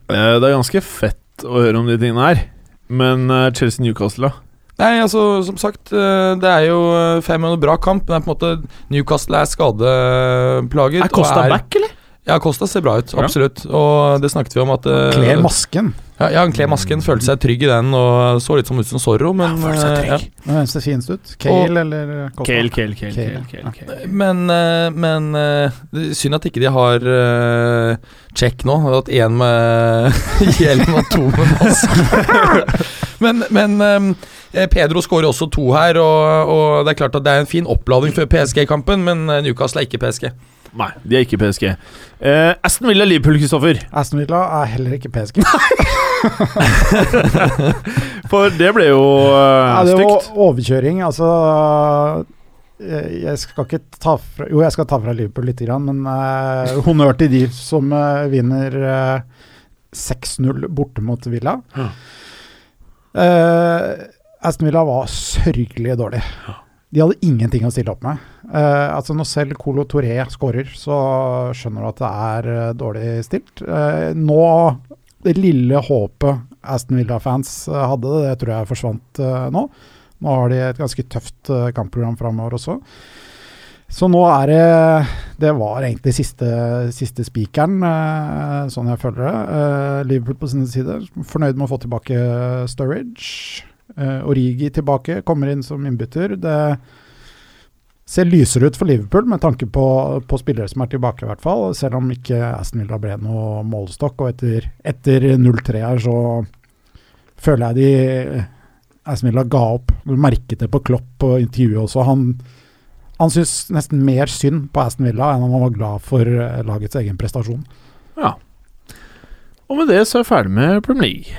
Speaker 1: Det er ganske fett å høre om de tingene her. Men eh, Chelsea-Newcastle, da?
Speaker 4: Nei, altså, som sagt, eh, det er jo eh, fem og en bra kamp, men det er på en måte Newcastle er skadeplaget.
Speaker 1: Er Costa
Speaker 4: og
Speaker 1: back, eller?
Speaker 4: Ja, Costa ser bra ut,
Speaker 1: Ja.
Speaker 4: absolutt. Og det snakket vi om at eh,
Speaker 2: Kler masken.
Speaker 4: Ja, ja, han kler masken, følte seg trygg i den og så litt som ut som Zorro, men
Speaker 1: følte seg
Speaker 4: eh,
Speaker 1: trygg.
Speaker 2: Men Hvem ser finest ut? Kale eller Costa?
Speaker 1: Kale, Kale, Kale.
Speaker 2: Kale,
Speaker 1: Kale, Kale, Kale.
Speaker 4: Men, eh, men eh, det synd at ikke de har uh, check nå. At én med hjelm og to med maske. men men um, Pedro skårer også to her, og, og det er klart at det er en fin oppladning før PSG-kampen, men eh, Newcastle er ikke PSG.
Speaker 1: Nei, de er ikke PSG. Eh, Aston Villa Liverpool, Kristoffer.
Speaker 2: Aston Villa er heller ikke PSG.
Speaker 1: For det ble jo
Speaker 2: Ja,
Speaker 1: uh,
Speaker 2: det var overkjøring. Altså jeg jeg skal ikke ta fra Jo, jeg skal ta fra Liverpool litt, grann, men uh, honnør til de som uh, vinner uh, 6-0 borte mot Villa.
Speaker 1: Ja.
Speaker 2: Eh, Aston Villa var sørgelig dårlig. De hadde ingenting å stille opp med. Eh, altså Når selv Colo Toré skårer, så skjønner du at det er eh, dårlig stilt. Eh, nå, det lille håpet Aston Villa-fans eh, hadde, det tror jeg forsvant eh, nå. Nå har de et ganske tøft eh, kampprogram framover også. Så nå er det Det var egentlig siste, siste spikeren, sånn jeg føler det. Liverpool på sin side, fornøyd med å få tilbake Sturridge. Origi tilbake, kommer inn som innbytter. Det ser lysere ut for Liverpool med tanke på, på spillere som er tilbake, i hvert fall. Selv om ikke Aston Villa ble noe målstokk. Og etter, etter 0-3 her, så føler jeg de Aston Villa ga opp. Du merket det på Klopp på intervjuet også. Han, han syns nesten mer synd på Aston Villa enn han var glad for eh, lagets egen prestasjon.
Speaker 1: Ja. Og med det så er jeg ferdig med Premier League.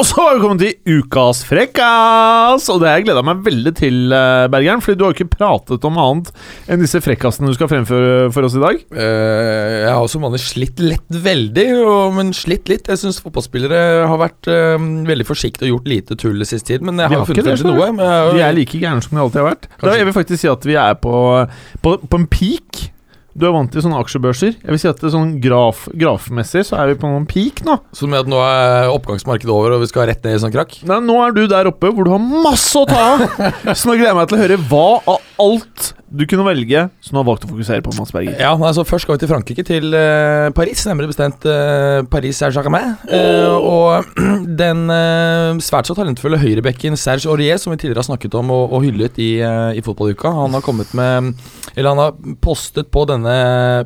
Speaker 1: Og så har vi kommet til ukas frekkas! Og det har jeg gleda meg veldig til, eh, Bergeren. Fordi du har jo ikke pratet om annet enn disse frekkasene du skal fremføre for oss i dag.
Speaker 4: Uh, jeg har som vanlig slitt lett veldig, og, men slitt litt. Jeg syns fotballspillere har vært uh, veldig forsiktige og gjort lite tull i siste tid. Men jeg har,
Speaker 1: har
Speaker 4: funnet frem til noe. Jeg, har
Speaker 1: De er like gærne som de alltid har vært. Da,
Speaker 4: Kanskje.
Speaker 1: jeg vil faktisk si at vi er på, på, på en peak. Du er vant til sånne aksjebørser. Jeg vil si at det er sånn graf, grafmessig så er vi på noen peak nå.
Speaker 4: Som mener at nå er oppgangsmarkedet over, og vi skal rett ned i sånn krakk.
Speaker 1: Nei, nå er du der oppe hvor du har masse å ta av! Så nå gleder jeg meg til å høre hva av alt du kunne velge så nå har valgt å fokusere på, Mads Berger.
Speaker 4: Ja, altså Først skal vi til Frankrike, til uh, Paris. Nærmere bestemt uh, Paris Saint-Germain. Uh, og den svært så talentfulle høyrebekken Serge Aurier, som vi tidligere har snakket om og, og hyllet i, i fotballuka, han har kommet med Eller han har postet på denne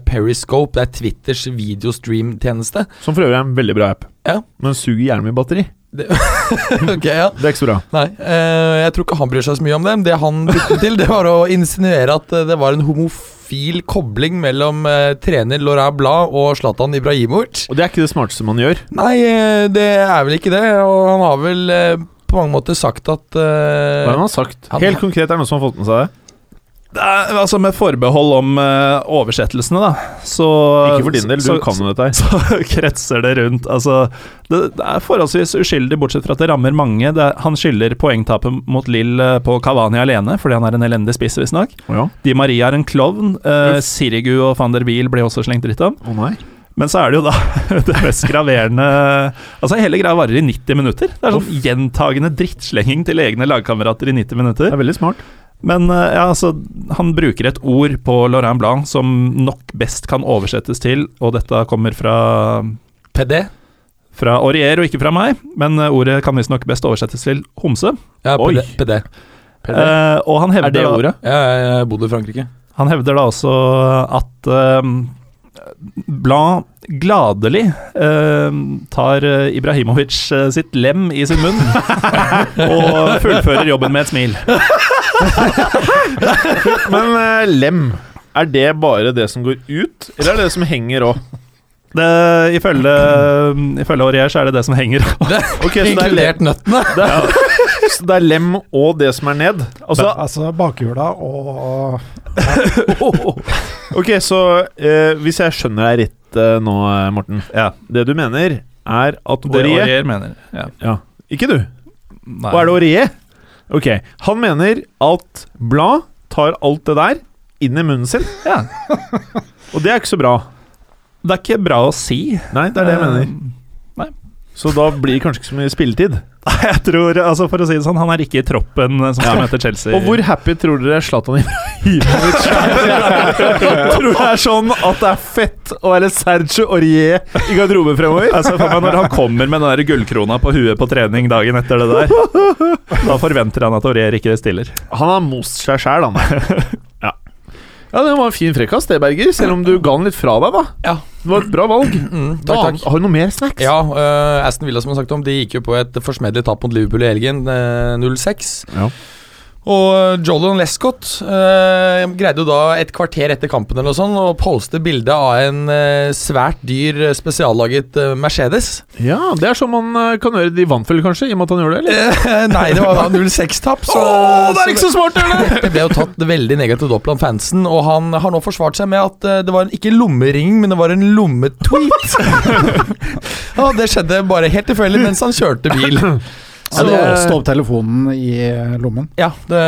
Speaker 4: Periscope, det er Twitters videostream-tjeneste.
Speaker 1: Som for øvrig er en veldig bra app.
Speaker 4: Ja.
Speaker 1: Men suger gjerne mye batteri.
Speaker 4: ok, ja
Speaker 1: Det er ikke så bra.
Speaker 4: Nei, eh, jeg tror ikke han bryr seg så mye om det. Det han brukte til, det var å insinuere at eh, det var en homofil kobling mellom eh, trener Laurent Blad og Zlatan Ibrahimovic.
Speaker 1: Og det er ikke det smarteste man gjør.
Speaker 4: Nei, eh, det er vel ikke det. Og han har vel eh, på mange måter sagt at
Speaker 1: Hva
Speaker 4: eh,
Speaker 1: han har sagt?
Speaker 4: han-
Speaker 1: Helt konkret, er det noen som har fått med seg det?
Speaker 3: Det er, altså Med forbehold om uh, oversettelsene, da, så
Speaker 1: Ikke for din del, du
Speaker 3: så,
Speaker 1: kan jo dette her.
Speaker 3: så kretser det rundt. Altså, det, det er forholdsvis uskyldig, bortsett fra at det rammer mange. Det, han skylder poengtapet mot Lill eh, på Kavani alene, fordi han er en elendig spiss, visstnok.
Speaker 1: Oh, ja.
Speaker 3: Di Maria er en klovn. Uh, Sirigu og van der Wiel blir også slengt dritt om.
Speaker 1: Å nei.
Speaker 3: Men så er det jo da det mest graverende Altså Hele greia varer i 90 minutter. Det er sånn gjentagende drittslenging til egne lagkamerater i 90 minutter.
Speaker 1: Det er veldig smart.
Speaker 3: Men eh, ja, altså, han bruker et ord på Laurent Blanc som nok best kan oversettes til, og dette kommer fra,
Speaker 4: PD.
Speaker 3: fra Aurier og ikke fra meg, men eh, ordet kan visstnok best oversettes til homse.
Speaker 4: Ja,
Speaker 1: Oi.
Speaker 4: PD. PD.
Speaker 3: Eh, og han hevder,
Speaker 1: Er det
Speaker 3: da-
Speaker 1: ordet?
Speaker 4: Ja, jeg bodde i Frankrike.
Speaker 3: Han hevder da også at eh, Blanc gladelig eh, tar eh, Ibrahimovic eh, sitt lem i sin munn og fullfører jobben med et smil.
Speaker 1: Men eh, lem, er det bare det som går ut, eller er det det som henger òg?
Speaker 3: Det, ifølge, ifølge Aurier så er det det som henger.
Speaker 1: Ok, så det er, lem,
Speaker 4: Inkludert nøttene.
Speaker 1: det, er, så det er lem og det som er ned? Altså,
Speaker 2: Altså bakhjula og
Speaker 1: ok, så eh, hvis jeg skjønner deg rett eh, nå, eh, Morten.
Speaker 3: Ja,
Speaker 1: Det du mener, er at
Speaker 3: det
Speaker 1: Aurier
Speaker 3: Aurier mener. Ja.
Speaker 1: ja. Ikke du.
Speaker 3: Nei.
Speaker 1: Hva er det Aurier Ok, han mener at Blad tar alt det der inn i munnen sin,
Speaker 3: Ja.
Speaker 1: og det er ikke så bra.
Speaker 3: Det er ikke bra å si.
Speaker 1: Nei, det er det jeg mener.
Speaker 3: Eh, Nei.
Speaker 1: Så da blir det kanskje ikke så mye spilletid.
Speaker 3: Jeg tror, altså For å si det sånn, han er ikke i troppen eh, som skal møte Chelsea.
Speaker 1: Og hvor happy tror dere Zlatan Ibrahimovic er? tror det er sånn at det er fett å være Sergio Aurier i garderoben fremover?
Speaker 3: Altså for meg Når han kommer med den der gullkrona på huet på trening dagen etter det der, da forventer han at Aurier ikke stiller.
Speaker 1: Han har most seg sjæl, han. Ja. det var en fin frekkas, det, Berger. Selv om du ga den litt fra deg, da.
Speaker 4: Ja.
Speaker 1: Det var et bra valg.
Speaker 4: Mm, takk, takk.
Speaker 1: har du noe mer snacks?
Speaker 4: Ja, uh, Aston Villa som har sagt om, de gikk jo på et forsmedelig tap mot Liverpool i helgen, uh, 0-6.
Speaker 1: Ja.
Speaker 4: Og Jolon Lescott eh, greide jo da et kvarter etter kampen eller noe sånt å poste bilde av en eh, svært dyr eh, spesiallaget eh, Mercedes.
Speaker 1: Ja, det er sånn man eh, kan gjøre. det i vannfell, kanskje, i og med at han gjorde det? eller?
Speaker 4: Eh, Nei, det var da 0-6-tap.
Speaker 1: Å, det er ikke så smart, eller?
Speaker 4: Det ble jo tatt veldig negativt opp blant fansen, og han har nå forsvart seg med at eh, det var en, ikke lommering, men det var en lommetweet. og det skjedde bare helt tilfeldig mens han kjørte bil.
Speaker 2: Så det Stå opp telefonen i eh, lommen.
Speaker 4: Ja, det,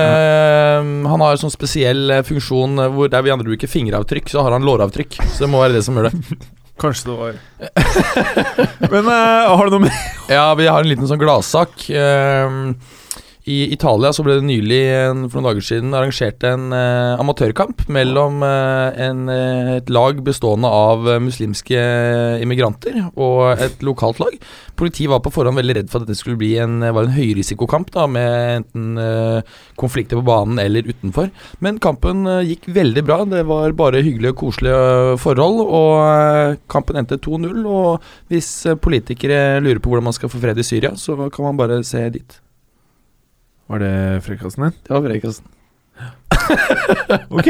Speaker 4: han har en sånn spesiell eh, funksjon eh, hvor der vi andre bruker fingeravtrykk, så har han låravtrykk. Så det må være det som gjør det.
Speaker 1: Kanskje det var Men uh, har du noe mer?
Speaker 4: Ja, vi har en liten sånn gladsak. Eh, I Italia så ble det nylig, for noen dager siden, arrangert en eh, amatørkamp mellom eh, en, eh, et lag bestående av muslimske immigranter og et lokalt lag. Politiet var på forhånd veldig redd for at dette skulle bli en, var en høyrisikokamp, da, med enten eh, konflikter på banen eller utenfor. Men kampen eh, gikk veldig bra. Det var bare hyggelige og koselige eh, forhold. Og kampen endte 2-0. Og hvis politikere lurer på hvordan man skal få fred i Syria, så kan man bare se dit.
Speaker 1: Var det frekkasen din?
Speaker 4: Det var frekkasen.
Speaker 1: Ok.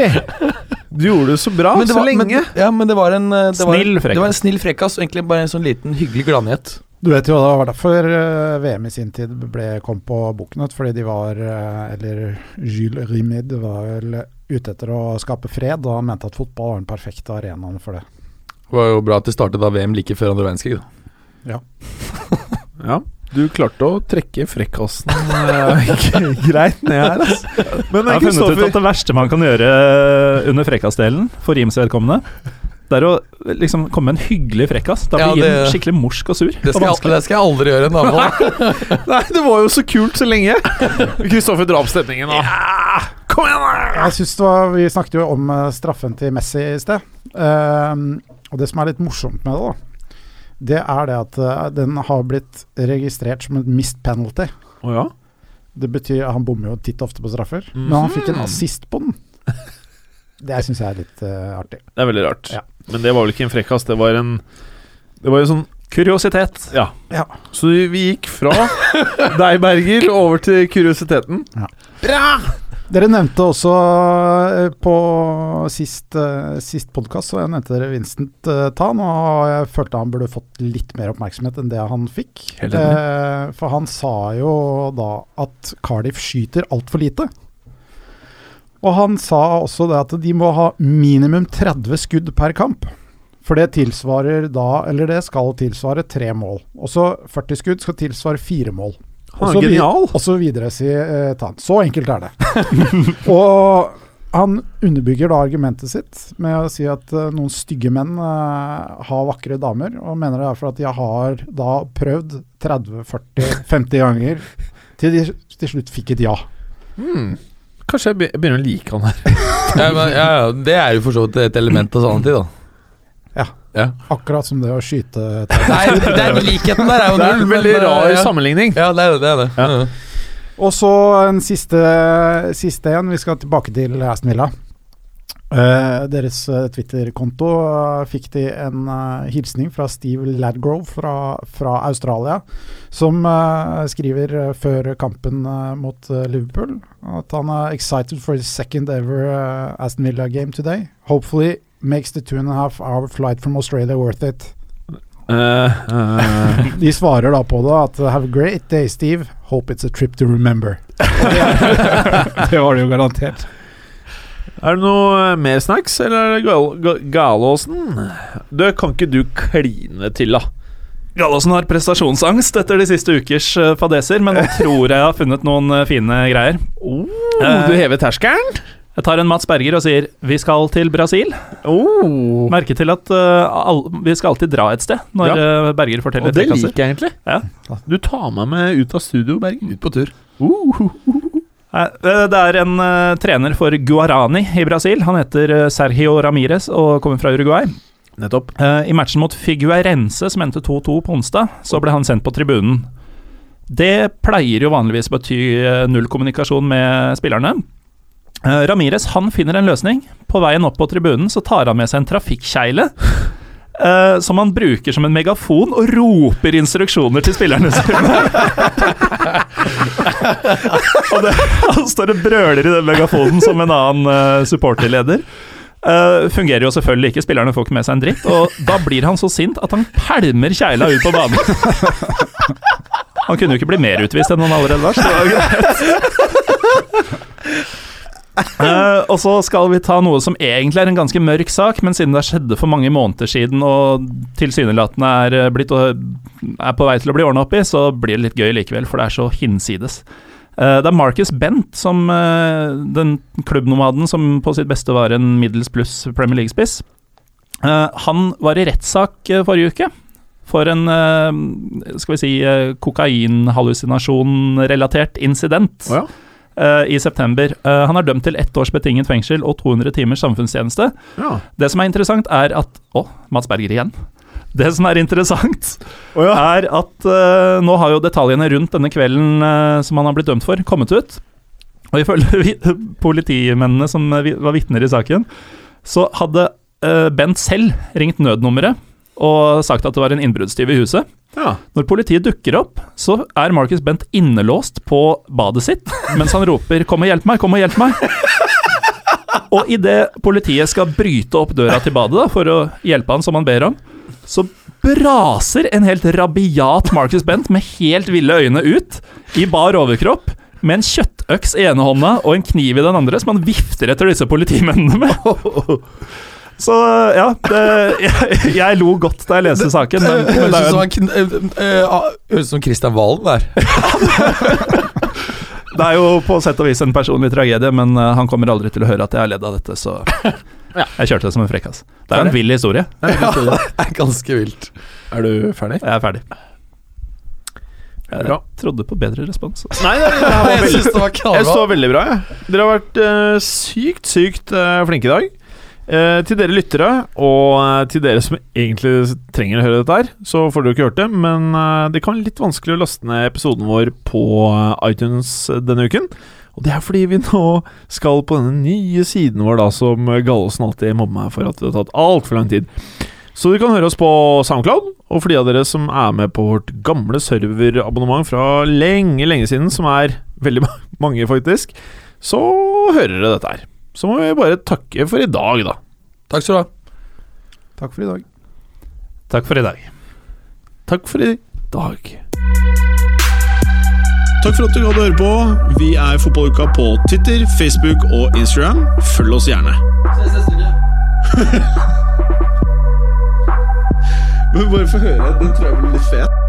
Speaker 1: Du gjorde det så bra
Speaker 4: Men det
Speaker 1: så
Speaker 4: var-
Speaker 1: lenge.
Speaker 4: Men, ja, men det var en eh, det
Speaker 3: Snill frekkas.
Speaker 4: Det var en snill frekkas, og egentlig bare en sånn liten hyggelig gladnyhet.
Speaker 2: Du vet jo, det var derfor eh, VM i sin tid ble, kom på Boknøtt, fordi de var eh, Eller Jules Rimid var vel ute etter å skape fred, og han mente at fotball var den perfekte arenaen for det.
Speaker 4: Det var jo bra at de startet da VM like før andre verdenskrig. Da.
Speaker 1: Ja, du klarte å trekke frekkasen eh, greit ned her, altså. Men
Speaker 3: Jeg har funnet ut at det verste man kan gjøre eh, under frekkasdelen, for Rims vedkommende, det er å liksom komme med en hyggelig frekkas. Da blir ja,
Speaker 4: det-
Speaker 3: skikkelig morsk og sur.
Speaker 4: Det, skal jeg, det skal jeg aldri gjøre. En annen gang.
Speaker 1: Nei, det var jo så kult så lenge. Kristoffer, drap opp stemningen, da. Kom igjen, da!
Speaker 2: Jeg synes det var, Vi snakket jo om eh, straffen til Messi i sted. Ehm, og det som er litt morsomt med det, da, det er det at eh, den har blitt registrert som et missed penalty.
Speaker 1: Oh, ja?
Speaker 2: Det betyr Han bommer jo titt og ofte på straffer, men han fikk en assist på den. Det syns jeg er litt uh, artig.
Speaker 1: Det er veldig rart.
Speaker 2: Ja.
Speaker 1: Men det var vel ikke en frekkas, det var en Det var jo sånn
Speaker 3: Kuriositet.
Speaker 1: Ja.
Speaker 2: Ja.
Speaker 1: Så vi gikk fra deg, Berger, over til kuriositeten.
Speaker 2: Dere nevnte også eh, på sist, uh, sist podkast så jeg nevnte dere Vincent uh, Tan, og jeg følte han burde fått litt mer oppmerksomhet enn det han fikk. Eh, for han sa jo da at Cardiff skyter altfor lite. Og han sa også det at de må ha minimum 30 skudd per kamp. For det tilsvarer da, eller det skal tilsvare tre mål. Også 40 skudd skal tilsvare fire mål.
Speaker 1: Han
Speaker 2: Og
Speaker 1: er genial.
Speaker 2: Og så videre, sier eh, Tan. Så enkelt er det. og han underbygger da argumentet sitt med å si at uh, noen stygge menn uh, har vakre damer, og mener det er for at de har da prøvd 30-40-50 ganger til de til slutt fikk et ja.
Speaker 1: Mm. Kanskje jeg begynner å like han her.
Speaker 4: Ja, men, ja, ja, det er jo for så vidt et element av sannhet, da.
Speaker 2: Akkurat som det å skyte
Speaker 4: Nei, det er likheten der er jo
Speaker 1: Det er
Speaker 4: null,
Speaker 1: en
Speaker 4: men,
Speaker 1: veldig
Speaker 4: eh,
Speaker 1: rar
Speaker 4: ja.
Speaker 1: sammenligning.
Speaker 4: Ja, det er det. det, er det.
Speaker 1: Ja.
Speaker 4: Ja.
Speaker 2: Og så en siste, siste en. Vi skal tilbake til Aston Villa. Uh, deres eh, Twitter-konto uh, fikk de en uh, hilsning fra Steve Ladgrove fra, fra Australia, som skriver før kampen mot Liverpool at han er excited for his second ever Aston Villa game today. Hopefully makes the two and a half hour flight from Australia worth it.
Speaker 1: Uh, uh.
Speaker 2: De svarer da på det at Have a great day, Steve. Hope it's a trip to remember. det var det jo garantert.
Speaker 1: er det noe eh, mer snacks, eller er det gal ga Galåsen? Du, kan ikke du kline til, da?
Speaker 3: Gallosen har prestasjonsangst etter de siste ukers fadeser, men nå tror jeg jeg har funnet noen fine greier.
Speaker 1: Oh, du hever terskelen?
Speaker 3: Jeg tar en Mats Berger og sier vi skal til Brasil.
Speaker 1: Oh.
Speaker 3: Merke til at uh, all, vi skal alltid dra et sted når ja. Berger forteller
Speaker 1: Og det liker jeg egentlig.
Speaker 3: Ja.
Speaker 1: Du tar meg med ut av studio, Berger.
Speaker 4: Ut på tur.
Speaker 3: Uh, uh, Det er en eh, trener for Guarani i Brasil. Han heter eh, Sergio Ramires og kommer fra Uruguay.
Speaker 1: Nettopp.
Speaker 3: Eh, I matchen mot Figueirense, som endte 2-2 på onsdag, så ble han sendt på tribunen. Det pleier jo vanligvis bety eh, null kommunikasjon med spillerne. Eh, Ramires han finner en løsning. På veien opp på tribunen så tar han med seg en trafikkjegle. Uh, som han bruker som en megafon og roper instruksjoner til spillerne sine. og det, han står og brøler i den megafonen som en annen uh, supporterleder. Uh, fungerer jo selvfølgelig ikke, spillerne får ikke med seg en dritt. Og da blir han så sint at han pælmer kjegla ut på banen. Han kunne jo ikke bli mer utvist enn han allerede var. Så det var greit. Eh, og så skal vi ta noe som egentlig er en ganske mørk sak, men siden det skjedde for mange måneder siden og tilsynelatende er, eh, blitt, er på vei til å bli ordna opp i, så blir det litt gøy likevel, for det er så hinsides. Uh, det er Marcus Bent, som uh, den klubbnomaden som på sitt beste var en middels pluss Premier League-spiss. Han var i rettssak forrige uke for en skal vi si kokainhallusinasjon-relatert incident
Speaker 1: Oh ja.
Speaker 3: Eh, i september. Eh, han er dømt til ett års betinget fengsel og 200 timers samfunnstjeneste.
Speaker 1: ja.
Speaker 3: Det som er interessant, er at Å, Mats Berger igjen. Det som er interessant,
Speaker 1: oh, ja.
Speaker 3: er at uh, nå har jo detaljene rundt denne kvelden uh, som han har blitt dømt for, kommet ut. Og ifølge politimennene som var vitner i saken, så hadde uh, Bent selv ringt nødnummeret og sagt at det var en innbruddstyv i huset.
Speaker 1: Ja.
Speaker 3: Når politiet dukker opp, så er Marcus Bent innelåst på badet sitt mens han roper 'kom og hjelp meg', 'kom og hjelp meg'. Og idet politiet skal bryte opp døra til badet da, for å hjelpe han som han ber om, så braser en helt rabiat Marcus Bent med helt ville øyne ut i bar overkropp. Med en kjøttøks i ene hånda og en kniv i den andre, som han vifter etter disse politimennene med. Så ja, det, jeg, jeg lo godt da jeg leste saken. Men, men det
Speaker 4: høres ut som, Kristian eh, eh, Christian Valen der.
Speaker 3: Det er jo på sett og vis en personlig tragedie, men eh, han kommer aldri til å høre at jeg har ledd av dette, så jeg kjørte det som en frekkas. Det er jo en vill historie.
Speaker 4: Ja, det er ganske vilt.
Speaker 1: Er du ferdig?
Speaker 3: Jeg er ferdig. Jeg
Speaker 1: Bra.
Speaker 3: trodde på bedre respons. altså.
Speaker 1: Nei, det, det var
Speaker 4: Jeg
Speaker 1: synes
Speaker 4: syns det var
Speaker 1: jeg
Speaker 4: knallbra.
Speaker 1: så veldig bra, jeg. Dere har vært uh, sykt, sykt uh, flinke i dag. Eh, til dere lyttere, og eh, til dere som egentlig trenger å høre dette her, så får dere ikke hørt det, men eh, det kan være litt vanskelig å laste ned episoden vår på eh, iTunes denne uken. Og det er fordi vi nå skal på denne nye siden vår, da, som Gallosen alltid mobber meg for at det har tatt altfor lang tid. Så du kan høre oss på SoundCloud, og for de av dere som er med på vårt gamle serverabonnement fra lenge, lenge siden, som er veldig mange faktisk, så hører dere dette her. Så må vi bare takke for i dag, da.
Speaker 4: Takk skal du ha.
Speaker 2: Takk for i dag.
Speaker 3: Takk for i dag.
Speaker 1: Takk for i dag. Takk for at du hadde høre på. Vi er Fotballuka på Twitter, Facebook og Instagram. Følg oss gjerne.
Speaker 5: Ses neste uke.
Speaker 1: Men bare få høre. Den tror jeg blir litt fet.